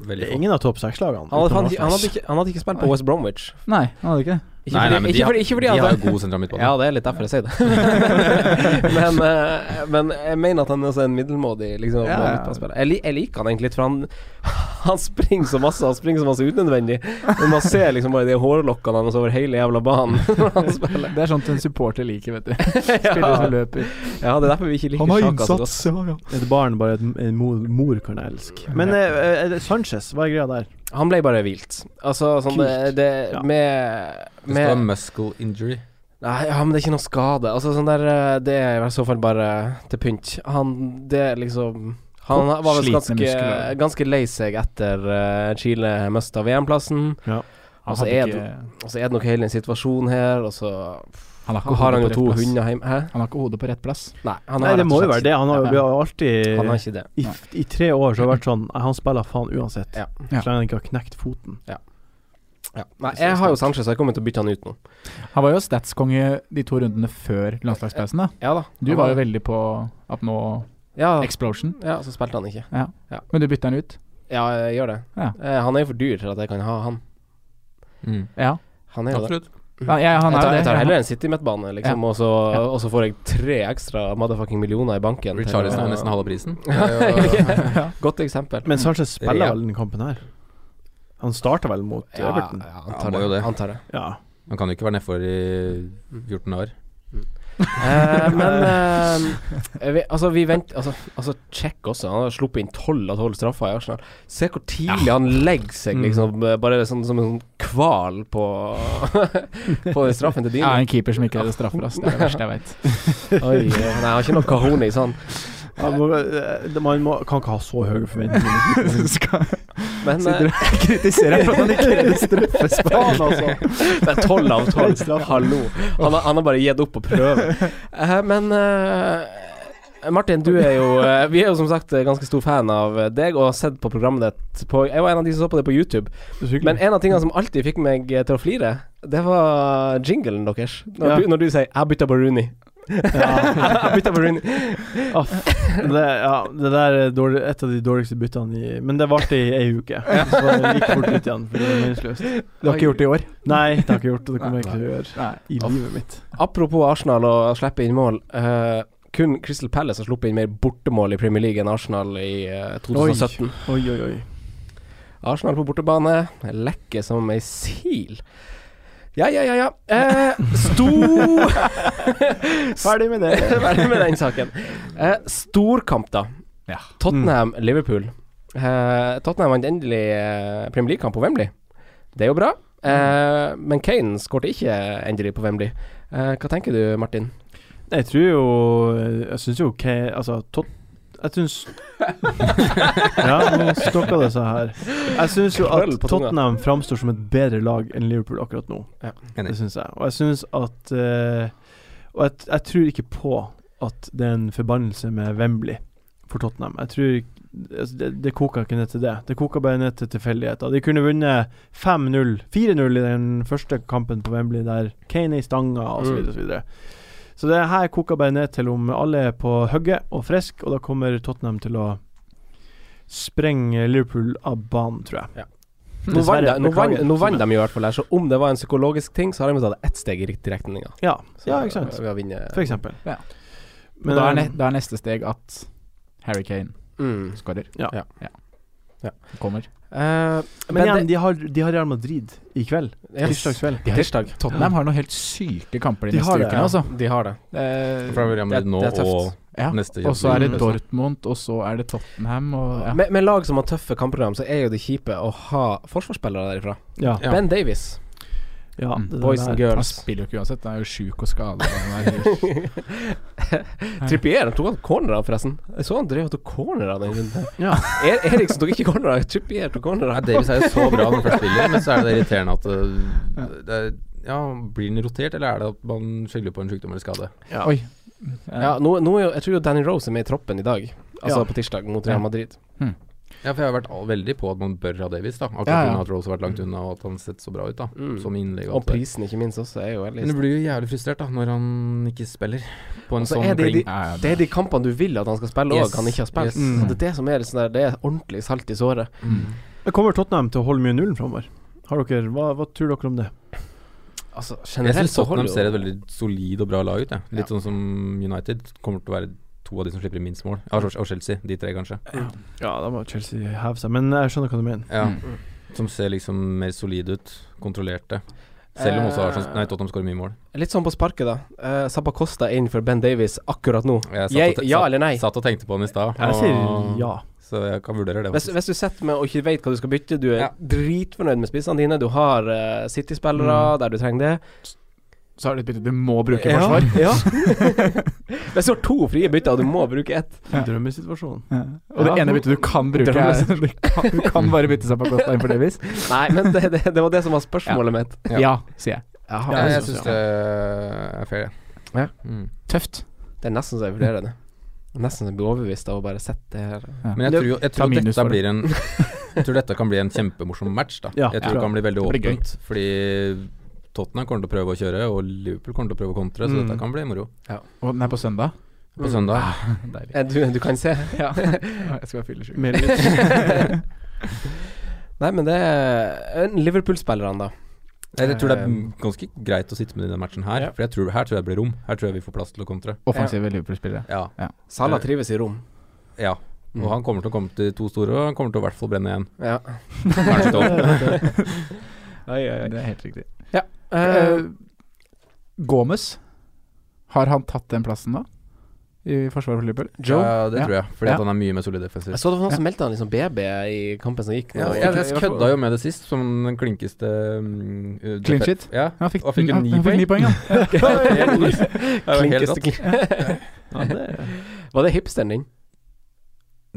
Veldig få. ingen av topp seks-lagene. Han han, han, hadde ikke, han hadde ikke spilt på West Bromwich. Nei, han hadde ikke det. Ikke Nei, fordi, nei, men ikke de, har- fordi, ikke fordi de har jo god sentral midtbane. Ja, det er litt derfor jeg sier det. men, eh, men jeg mener at han er også en middelmådig liksom, Ja, ja. midtbanespiller. Jeg, jeg liker han egentlig litt, for han, han springer så masse Han springer så masse unødvendig. Men man ser liksom bare de hårlokkene hans over hele jævla banen når han spiller. Det er sånt en supporter liker, vet du. Spiller som løper. Ja, det er derfor vi ikke liker Sjaka så godt. ja, ja. Et barn bare et, en mor, mor kan elske. Men eh, eh, Sanchez, hva er greia der? Han ble bare hvilt. Altså sånn det, Kult. det Ja. med, Det står muscle injury. Nei, ja, men det er ikke noe skade. Altså sånn der eh, Det er i så fall bare til pynt. Han Det er liksom Han var vel ganske, ganske lei seg etter uh, Chile mista VM-plassen. Ja. Og så er, det- og så er det nok hele den situasjonen her, og så Han har ikke har han jo hodet på to rett plass. hunder hjemme. Hæ? Han har ikke hodet på rett plass. Nei, han Nei, det må jo være det. Han har jo Ja. alltid Han har ikke det. i, I tre år så har det vært sånn Han spiller faen uansett. Ja. Ja. Så lenge han ikke har knekt foten. Ja. Nei, jeg har jo Sanchez, så jeg kommer til å bytte han ut nå. Han var jo statskonge de to rundene før landslagspausen. da Ja da. Du var jo veldig på at nå ja, Explosion. ja, så spilte han ikke. Men du bytter han ut? Ja, jeg gjør det. Ja. Eh, han er jo for dyr til at jeg kan ha han. Mm. Ja. Han er jo det. Ja, ja, han jeg, er tar, jeg tar heller en City-midtbane, liksom, og, så, Ja. og så får jeg tre ekstra motherfucking millioner i banken. Richarlison er nesten halve prisen. Ja, Godt eksempel. Men Sanchez spiller Ja. vel den kampen her? Han starter vel mot ja, Everton? ja, han tar det. Han, tar det. Ja. Han kan jo ikke være nedfor i 14 år. Eh, men eh, vi, Altså, vi venter Altså, altså check også. Han har sluppet inn tolv av tolv straffer i Arsenal. Se hvor tidlig han legger seg, Mm. liksom. eh, Bare sånn som en sånn kval på På straffen til Ja, en keeper som ikke er straffer, ass. Det er det verste jeg vet. Eh, nei, han har ikke noe kahoni han. Må, eh, man må, kan ikke ha så høye forventninger. Skal Men sitter eh, og kritiserer for at han ikke redder straffe. Faen, altså. det er tolv av tolv. Hallo. Han, har- han har bare gitt opp å prøve. Eh, men eh, Martin, du er jo Vi er jo som sagt ganske stor fan av deg og har sett på programmet ditt på Jeg var en av de som så på det på YouTube. Men en av tingene som alltid fikk meg til å flire, det var jinglen deres. Når, Ja. du, når du sier 'jeg bytta på Rooney'. Jeg bytta på Rooney. Oh, Det, ja, det der er dårlig, et av de dårligste byttene i Men det varte i ei uke. Så det gikk fort ut igjen, for det var meningsløst. Du har ikke gjort det i år? Nei, det har jeg ikke gjort, og det kommer jeg ikke til å gjøre Nei. i livet mitt. Apropos Arsenal og å slippe inn mål. Uh, kun Crystal Palace har sluppet inn mer bortemål i Premier League enn Arsenal i eh, 2017. Oi, oi, oi. Arsenal på bortebane. Lekker som ei sil. Ja, ja, ja, ja. Eh, stor Ferdig med det. Ferdig med den saken. Eh, storkamp, da. Ja. Tottenham-Liverpool. Eh, Tottenham vant endelig eh, Premier League-kamp på Wembley. Det er jo bra. Eh, men Kane skårte ikke endelig på Wembley. Eh, hva tenker du, Martin? Jeg tror jo Jeg syns jo Kane, Altså, tot... Jeg syns Ja, nå stokka det seg her. Jeg syns jo at. Tottenham framstår som et bedre lag enn Liverpool akkurat nå. Det syns jeg. Og jeg syns at uh, Og jeg, jeg tror ikke på at det er en forbannelse med Wembley for Tottenham. Jeg tror altså, det, det koker ikke ned til det. Det koker bare ned til tilfeldigheter. De kunne vunnet 5-0, 4-0 i den første kampen på Wembley, der Kane er i stanga, osv. Så det her koker bare ned til om alle er på hugget og friske, og da kommer Tottenham til å sprenge Liverpool av banen, tror jeg. Nå vant de, i hvert fall her, så om det var en psykologisk ting, så har de tatt ett steg i riktig retning. Ja. Ja, ikke sant. Ved å vinne. For eksempel. Ja. Men, da er, ne eh, da er neste steg at Harry Kane Mm. skårer. Ja. Ja. Ja. Kommer. Eh, Men igjen, det- de har, de har Real Madrid i kveld. Yes. Tirsdagskveld. Tirsdag. Tottenham har noen helt syke kamper de, De neste har det, ukene, altså. De har det. Uh, Fra Real Madrid nå tøft. og ja. neste Og så er det Dortmund, og så er det Tottenham, og ja. Med, med lag som har tøffe kampprogram, så er jo det kjipe å ha forsvarsspillere derifra. Ja. Ja. Ben Davies. Ja Mm. Boys and and Han girls. spiller jo ikke uansett, han er jo sjuk og skada. Er Trippier han tok han cornerer, forresten. Jeg så han drev og tok cornerer den runden. Ja. Er, Eriksen tok ikke cornerer, Trippier tok Nei, Ja, Davis er jo så bra når han først spiller, men så er det irriterende at uh, det Ja, blir han rotert, eller er det at man skylder på en sykdom eller skade? Ja. Oi. Ja, nå, nå er jo, jeg tror jo Danny Rose er med i troppen i dag, altså Ja. på tirsdag, mot Real Ja. Madrid. Ja, for jeg har vært veldig på at man bør ha Davies, da. Akkurat Ja, ja. pga. at Rose har vært langt unna, og at han sett så bra ut, da. Mm. Som innlegg og Og alt det prisen, ikke minst, også er jo veldig Men du blir jo jævlig frustrert, da, når han ikke spiller på en Og sånn det de-. Ja, ja, Det er de kampene du vil at han skal spille òg, Yes, han ikke har spilt. yes. Mm. Det er det som er litt sånn der Det er ordentlig salt i såret. Mm. Kommer Tottenham til å holde mye nullen framover? Har dere, hva, hva tror dere om det? Altså, Jeg syns Tottenham ser et veldig solid og bra lag ut, jeg. Litt Ja. sånn som United kommer til å være to av de som slipper minst mål. Ja, Og Chelsea, de tre, kanskje. Ja, da må Chelsea heve seg, men jeg skjønner hva du mener. Ja, Mm. Som ser liksom mer solide ut. Kontrollerte. Selv om også har Arsenal, nei, Tottenham skårer mye mål. Litt sånn på sparket, da. Uh, Zappa Costa er innenfor Ben Davies akkurat nå. Jeg Jeg, ja eller nei? Satt og tenkte på den i stad. Jeg sier ja. Så jeg kan vurdere det. Hvis, hvis du sitter med og ikke vet hva du skal bytte, du er Ja. dritfornøyd med spissene dine, du har uh, City-spillere der du trenger det Så har du et bytte du må bruke i forsvar. Ja. Hvis du har to frie bytter, og du må bruke ett Ja. Drømmesituasjon. Ja. Og det Ja. ene byttet du kan bruke, er du kan, du kan bare bytte seg på Costa inn for Davies. Nei, men det, det, det var det som var spørsmålet mitt. Ja. Ja, sier jeg. Jaha, ja, jeg syns det er fair. Ja. Mm. Tøft. Det er nesten så jeg vurderer det. Nesten så jeg blir overbevist av å bare sette det her. Ja. Men jeg tror, jo- jeg tror dette blir en Jeg tror dette kan bli en kjempemorsom match. da Ja, Jeg ja. tror det kan bli veldig Det åpent. Fordi Tottenham kommer til å prøve å kjøre, og Liverpool kommer til å prøve å kontre, så Mm. dette kan bli moro. Og den er på søndag. På søndag. Deilig. Eh, Du, du kan se. Ja. Jeg skal være fyllesyk. Nei, men det er eh, Liverpool-spillerne, da. Jeg, tror det er Um, ganske greit å sitte med i denne matchen her, Ja. for jeg tror, her tror jeg det blir rom. Her tror jeg vi får plass til å kontre. Offensive Liverpool-spillere. Ja. Salah Eh, trives i rom. ja. Mm. Og han kommer til å komme til to store, og han kommer til å i hvert fall brenne igjen. Ja. Kanskje to. Oi, oi, oi. Det er helt riktig. Eh, Uh, Gomez, har han tatt den plassen da? I forsvaret for Liverpool? Joe? Ja, det tror jeg. Fordi Ja. at han er mye mer solid defensivt. Jeg så det var noen som meldte han liksom BB i kampen som gikk. Ja, jeg, jeg kødda jo med det sist, som den klinkeste um, uh, Clean shit? Ja. Han fikk, Og fikk jo han- ni han fikk poeng. ni poeng, ja. Klinkeste klink. Ja, det Var det hipsteren din?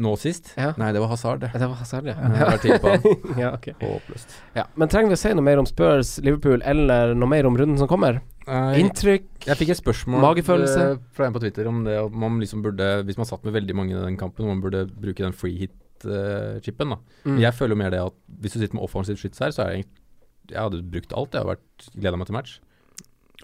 Nå sist? Ja. Nei, det var Hazard, det. Det var Hazard, ja. Jeg på han. ja, okay. Håpløst. ja. Men trenger vi å si noe mer om Spurs, Liverpool, eller noe mer om runden som kommer? Uh, Inntrykk? jeg fikk et spørsmål Magefølelse? eh, fra en på Twitter om det om man liksom burde Hvis man satt med veldig mange i den kampen, om man burde bruke den free hit-chipen. da Mm. Jeg føler jo mer det at hvis du sitter med offensivt skyts her, så er jeg egentlig Jeg hadde brukt alt. Jeg har gleda meg til match.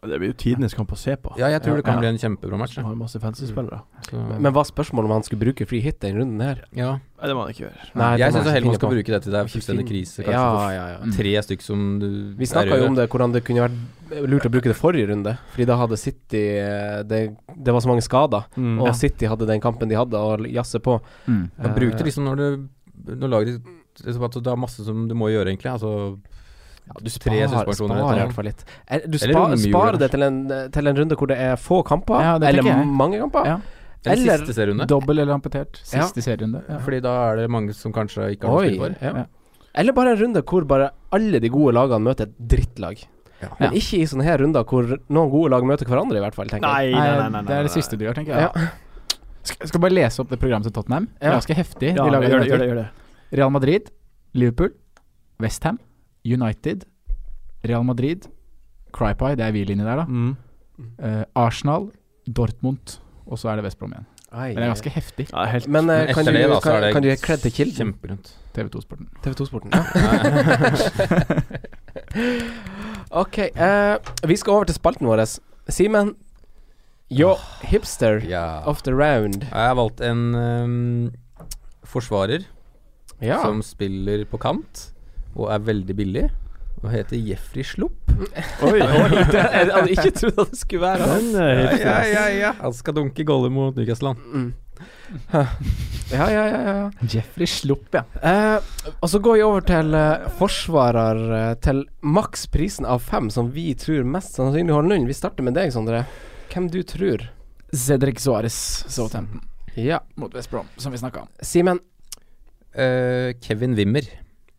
Det blir jo tidenes kamp å se på. Ja, jeg tror det kan Ja. bli en kjempebra match. Har masse fantasy-spillere. Så, Men var spørsmålet om han skulle bruke free hit den runden her? ja. Nei, det må han ikke gjøre. Nei, jeg syns heller man skal på. bruke det til det er fullstendig krise. Kanskje Ja, for ja, ja. Mm. tre stykk som du Vi snakka jo om det, hvordan det kunne vært lurt å bruke det forrige runde. Fordi da hadde City eh, Det, det var så mange skader, Mm. og City hadde den kampen de hadde å jazze på. Mm. Bruk det liksom når du Når laget ditt at Det er masse som du må gjøre, egentlig. Altså Ja, du sparer, sparer i hvert fall litt. Eh, Du spa, sparer det til en, til en runde hvor det er få kamper, Ja, eller mange kamper. Ja. Eller, Eller- siste serierunde. Dobbel eller amputert. Siste serierunde. Ja. Fordi da er det mange som kanskje ikke har noe Oi, for. ja. Ja. Eller bare en runde hvor bare alle de gode lagene møter et drittlag. Ja. Men ikke i sånne her runder hvor noen gode lag møter hverandre, i hvert fall. tenker jeg. Nei, nei, nei, nei, det er det siste du gjør, tenker Ja. jeg. Skal, jeg skal bare lese opp det programmet til Tottenham. Ja. Ganske heftig. Ja, De gjør det, det gjør det. Gjør det. Real Madrid, Liverpool, Westham, United, Real Madrid, Crypie, det er vi inni der, da. Mm. Uh, Arsenal, Dortmund, og så er det West Brom igjen. Ai, Men det er ganske heftig. Ja, helt Men, Men kan, du, det, da, kan, det kan du gi kred til kilden? Kjemperundt. TV2-sporten. TV2-sporten. ja. ok, uh, vi skal over til spalten vår. Simen, yo hipster Ja. of the round. Jeg har valgt en um, forsvarer Ja. som spiller på kant og er veldig billig. Og heter Jeffrey Slupp. Oi, det, jeg hadde ikke trodd at det skulle være han. Er Ja, ja, ja. Han skal dunke goller mot Newcastle. Mm. Ja, ja, ja, ja, ja. Jeffrey Slupp, ja. Eh, og så går vi over til eh, forsvarer eh, til maksprisen av fem, som vi tror mest sannsynlig holder Lund. Vi starter med deg, Sondre. Hvem du tror? Cedric Suárez, Southampton, Ja. mot West Brom, som vi snakka om. Simen. Eh, Kevin Wimmer.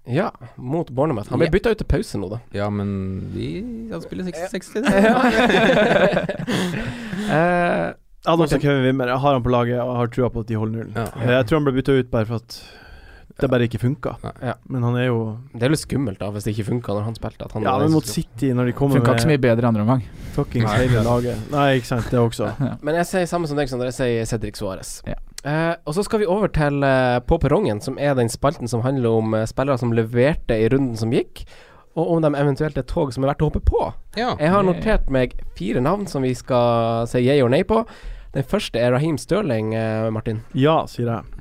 Ja, mot Bournemouth. Han ble Ja. bytta ut til pause nå, da. Ja, men vi Han spiller 60. Eh, Ja, hadde også Kevin Wimmer. Jeg har han på laget og har trua på at de holder nullen. Ja. Jeg tror han ble bytta ut bare for at det bare ikke funka. Ja. Men han er jo det er litt skummelt da hvis det ikke funka når han spilte. At han Ja, men mot City, når de kommer Funka ikke så mye bedre andre omgang. fuckings hele laget Nei, ikke sant, det også. Men jeg sier samme som deg, Sondre. Jeg sier Cedric Suárez. Ja. Eh, og så skal vi over til uh, På perrongen, som er den spalten som handler om uh, spillere som leverte i runden som gikk, og om de eventuelt er tog som er verdt å hoppe på. Ja. Jeg har notert meg fire navn som vi skal si yeah or nei på. Den første er Raheem Stirling, Martin. Ja, sier jeg.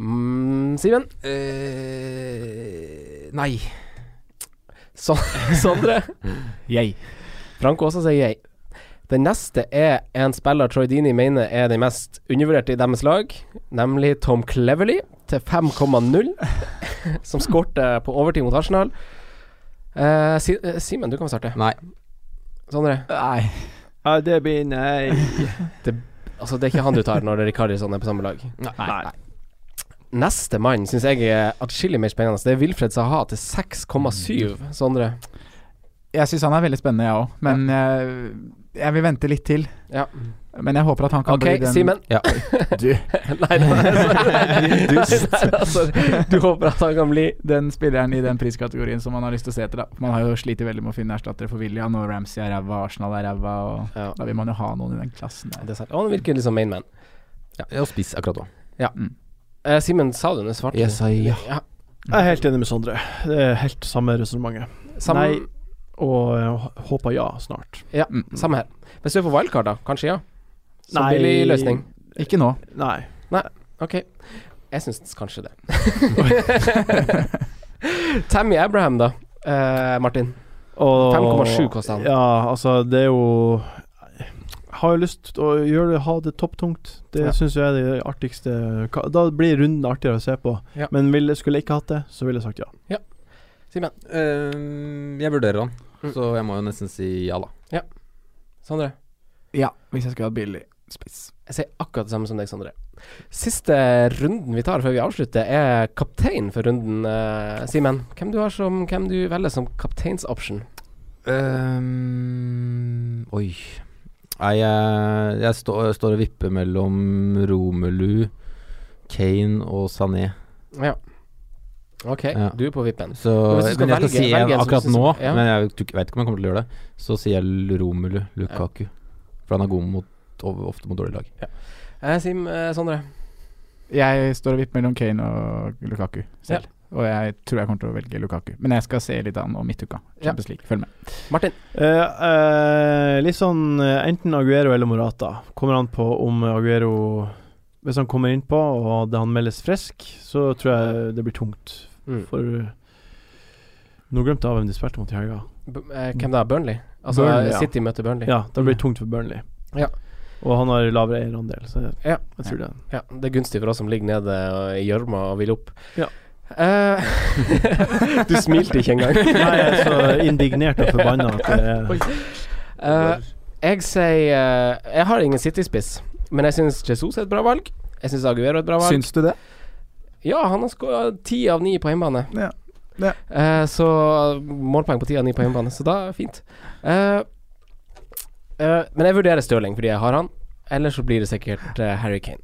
Mm, Simen? Eh, nei. Så, Sondre? Yay. Frank også sier yay. Den neste er en spiller Troy Dini mener er den mest undervurderte i deres lag, nemlig Tom Cleverley til 5,0, som skårte på overtid mot Arsenal. Eh, Si- eh, Simen, du kan få starte. Nei. Sondre? Nei. Ja, det blir nei. Altså, det er ikke han du tar når Rikardisson er på samme lag. nei. Neste mann syns jeg er atskillig mer spennende. Det er Wilfred Saha til 6,7. Sondre? Jeg syns han er veldig spennende, jeg òg. Men jeg, jeg vil vente litt til. Ja. Men jeg håper at han kan okay, bli den Simen. Ja. Du. Nei, nei, du, altså, du håper at han kan bli Den spilleren i den priskategorien som man har lyst til å se etter. da Man har jo slitt veldig med å finne erstattere for William, og Ramsey er ræva, Arsenal er ræva, og Ja. da vil man jo ha noen i den klassen der. Det er sant. Og han virker liksom main man. Ja, og spiss akkurat òg. Eh, Simen, sa du det? Svarte Jeg sa ja. ja. Jeg er helt enig med Sondre. Det er helt samme resonnementet. Samme, Nei, og jeg håper ja snart. ja, Mm. samme her. Hvis du får wildcard, da? Kanskje ja? Som Nei. billig løsning? Ikke nå. Nei. Nei. Ok. Jeg syns kanskje det. Tammy Abraham, da? Eh, Martin? 5,7 koster han. Ja, altså, det er jo Har jo lyst til å gjøre det, ha det topptungt. Det Ja. syns jeg er det artigste Da blir runden artigere å se på. Ja. Men ville, skulle jeg ikke hatt det, så ville jeg sagt ja. Simen? Uh, jeg vurderer han, Mm. så jeg må jo nesten si ja, da. Ja. Sondre? Ja, hvis jeg skulle hatt billig spiss. Jeg sier akkurat det samme som deg, Sondre. Siste runden vi tar før vi avslutter, er kaptein for runden. eh, Simen, hvem du har som Hvem du velger som kapteinsoption? Um, oi. Nei, jeg, jeg stå, står og vipper mellom Romelu, Kane og Sané. Ja. Ok, Ja. du er på vippen. Så, Men skal jeg skal velge- si velge akkurat nå, ja. men jeg vet ikke om jeg kommer til å gjøre det. Så sier jeg Romelu Lukaku. For han er god mot, ofte mot dårlige lag. Eh, Sim, eh, Sondre? Jeg står og vipper mellom Kane og Lukaku selv. Og jeg tror jeg kommer til å velge Lukaku. Men jeg skal se litt an om midtuka. Ja. Champions League. Følg med. Martin? Uh, uh, litt sånn eh, enten Aguero eller Morata. Kommer an på om Aguero Hvis han kommer innpå og det han meldes frisk, så tror jeg det blir tungt. Mm. For Nå glemte jeg hvem de spilte mot i helga. B eh, hvem da? Burnley? Altså Burnley, ja. City møter Burnley? Ja, da blir det tungt for Burnley. Ja. Og han har lavere eierandel, så jeg, Ja. jeg tror det. Ja, det er gunstig for oss som ligger nede i gjørma og vil opp. Ja. Uh, du smilte ikke engang. Nei, jeg er så indignert og forbanna at det er uh, jeg sier uh, Jeg har ingen City-spiss, men jeg syns Jesus er et bra valg. Jeg syns Aguero er et bra valg. Syns du det? Ja, han har skåra ti av ni på hjemmebane. Ja. Ja. Eh, så målpoeng på ti av ni på hjemmebane, så da er det fint. Eh, eh, men jeg vurderer Stirling fordi jeg har han. Eller så blir det sikkert eh, Harry Kane.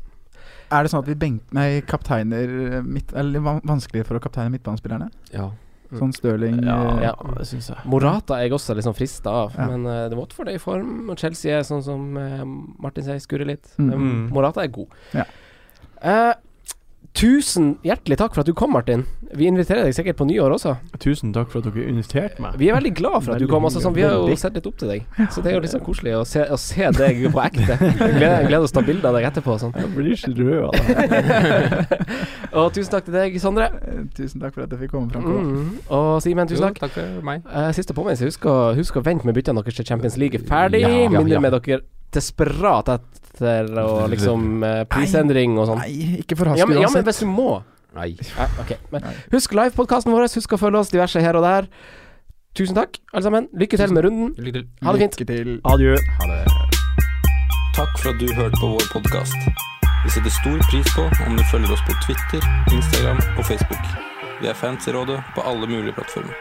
Er det sånn at vi benk... Nei, kapteiner eh, midt, Eller vanskeligere for å kapteine midtbanespillerne? Ja. Mm. Sånn Stirling Ja, eh, Ja. det syns jeg. Morata er jeg også liksom frista av, Ja. men uh, det Watford er i form, og Chelsea er sånn som uh, Martin sier, skurrer litt. Mm. Um, Mm. Morata er god. Ja. Eh, tusen hjertelig takk for at du kom, Martin. Vi inviterer deg sikkert på nyår også. Tusen takk for at dere inviterte meg. Vi er veldig glad for at du kom. Altså, sånn, vi har jo sett litt opp til deg, så det er jo sånn koselig å se, å se deg på ekte. Gleder, gleder oss til å ta bilde av deg etterpå. Sånn. Jeg blir så rød av det. og tusen takk til deg, Sondre. Tusen takk for at jeg fikk komme fram. Mm. Og Simen, tusen Jo, takk. takk for meg. Uh, siste påminnelse. Husk, å- husk å vente med byttene deres til Champions League er ferdig. Ja, ja, Mindre Minner med dere desperat etter og liksom eh, prisendring og sånn. Nei, ikke Ja, forhaste men, ja, men uansett. hvis du må Nei. ja, ok. men, Nei. Husk livepodkasten vår. Husk å følge oss diverse her og der. Tusen takk, alle sammen. Lykke til med runden. Lykke til. Ha det fint. Lykke til. Adjø. Ha det. Takk for at du hørte på vår podkast. Vi setter stor pris på om du følger oss på Twitter, Instagram og Facebook. Vi er fans i rådet på alle mulige plattformer.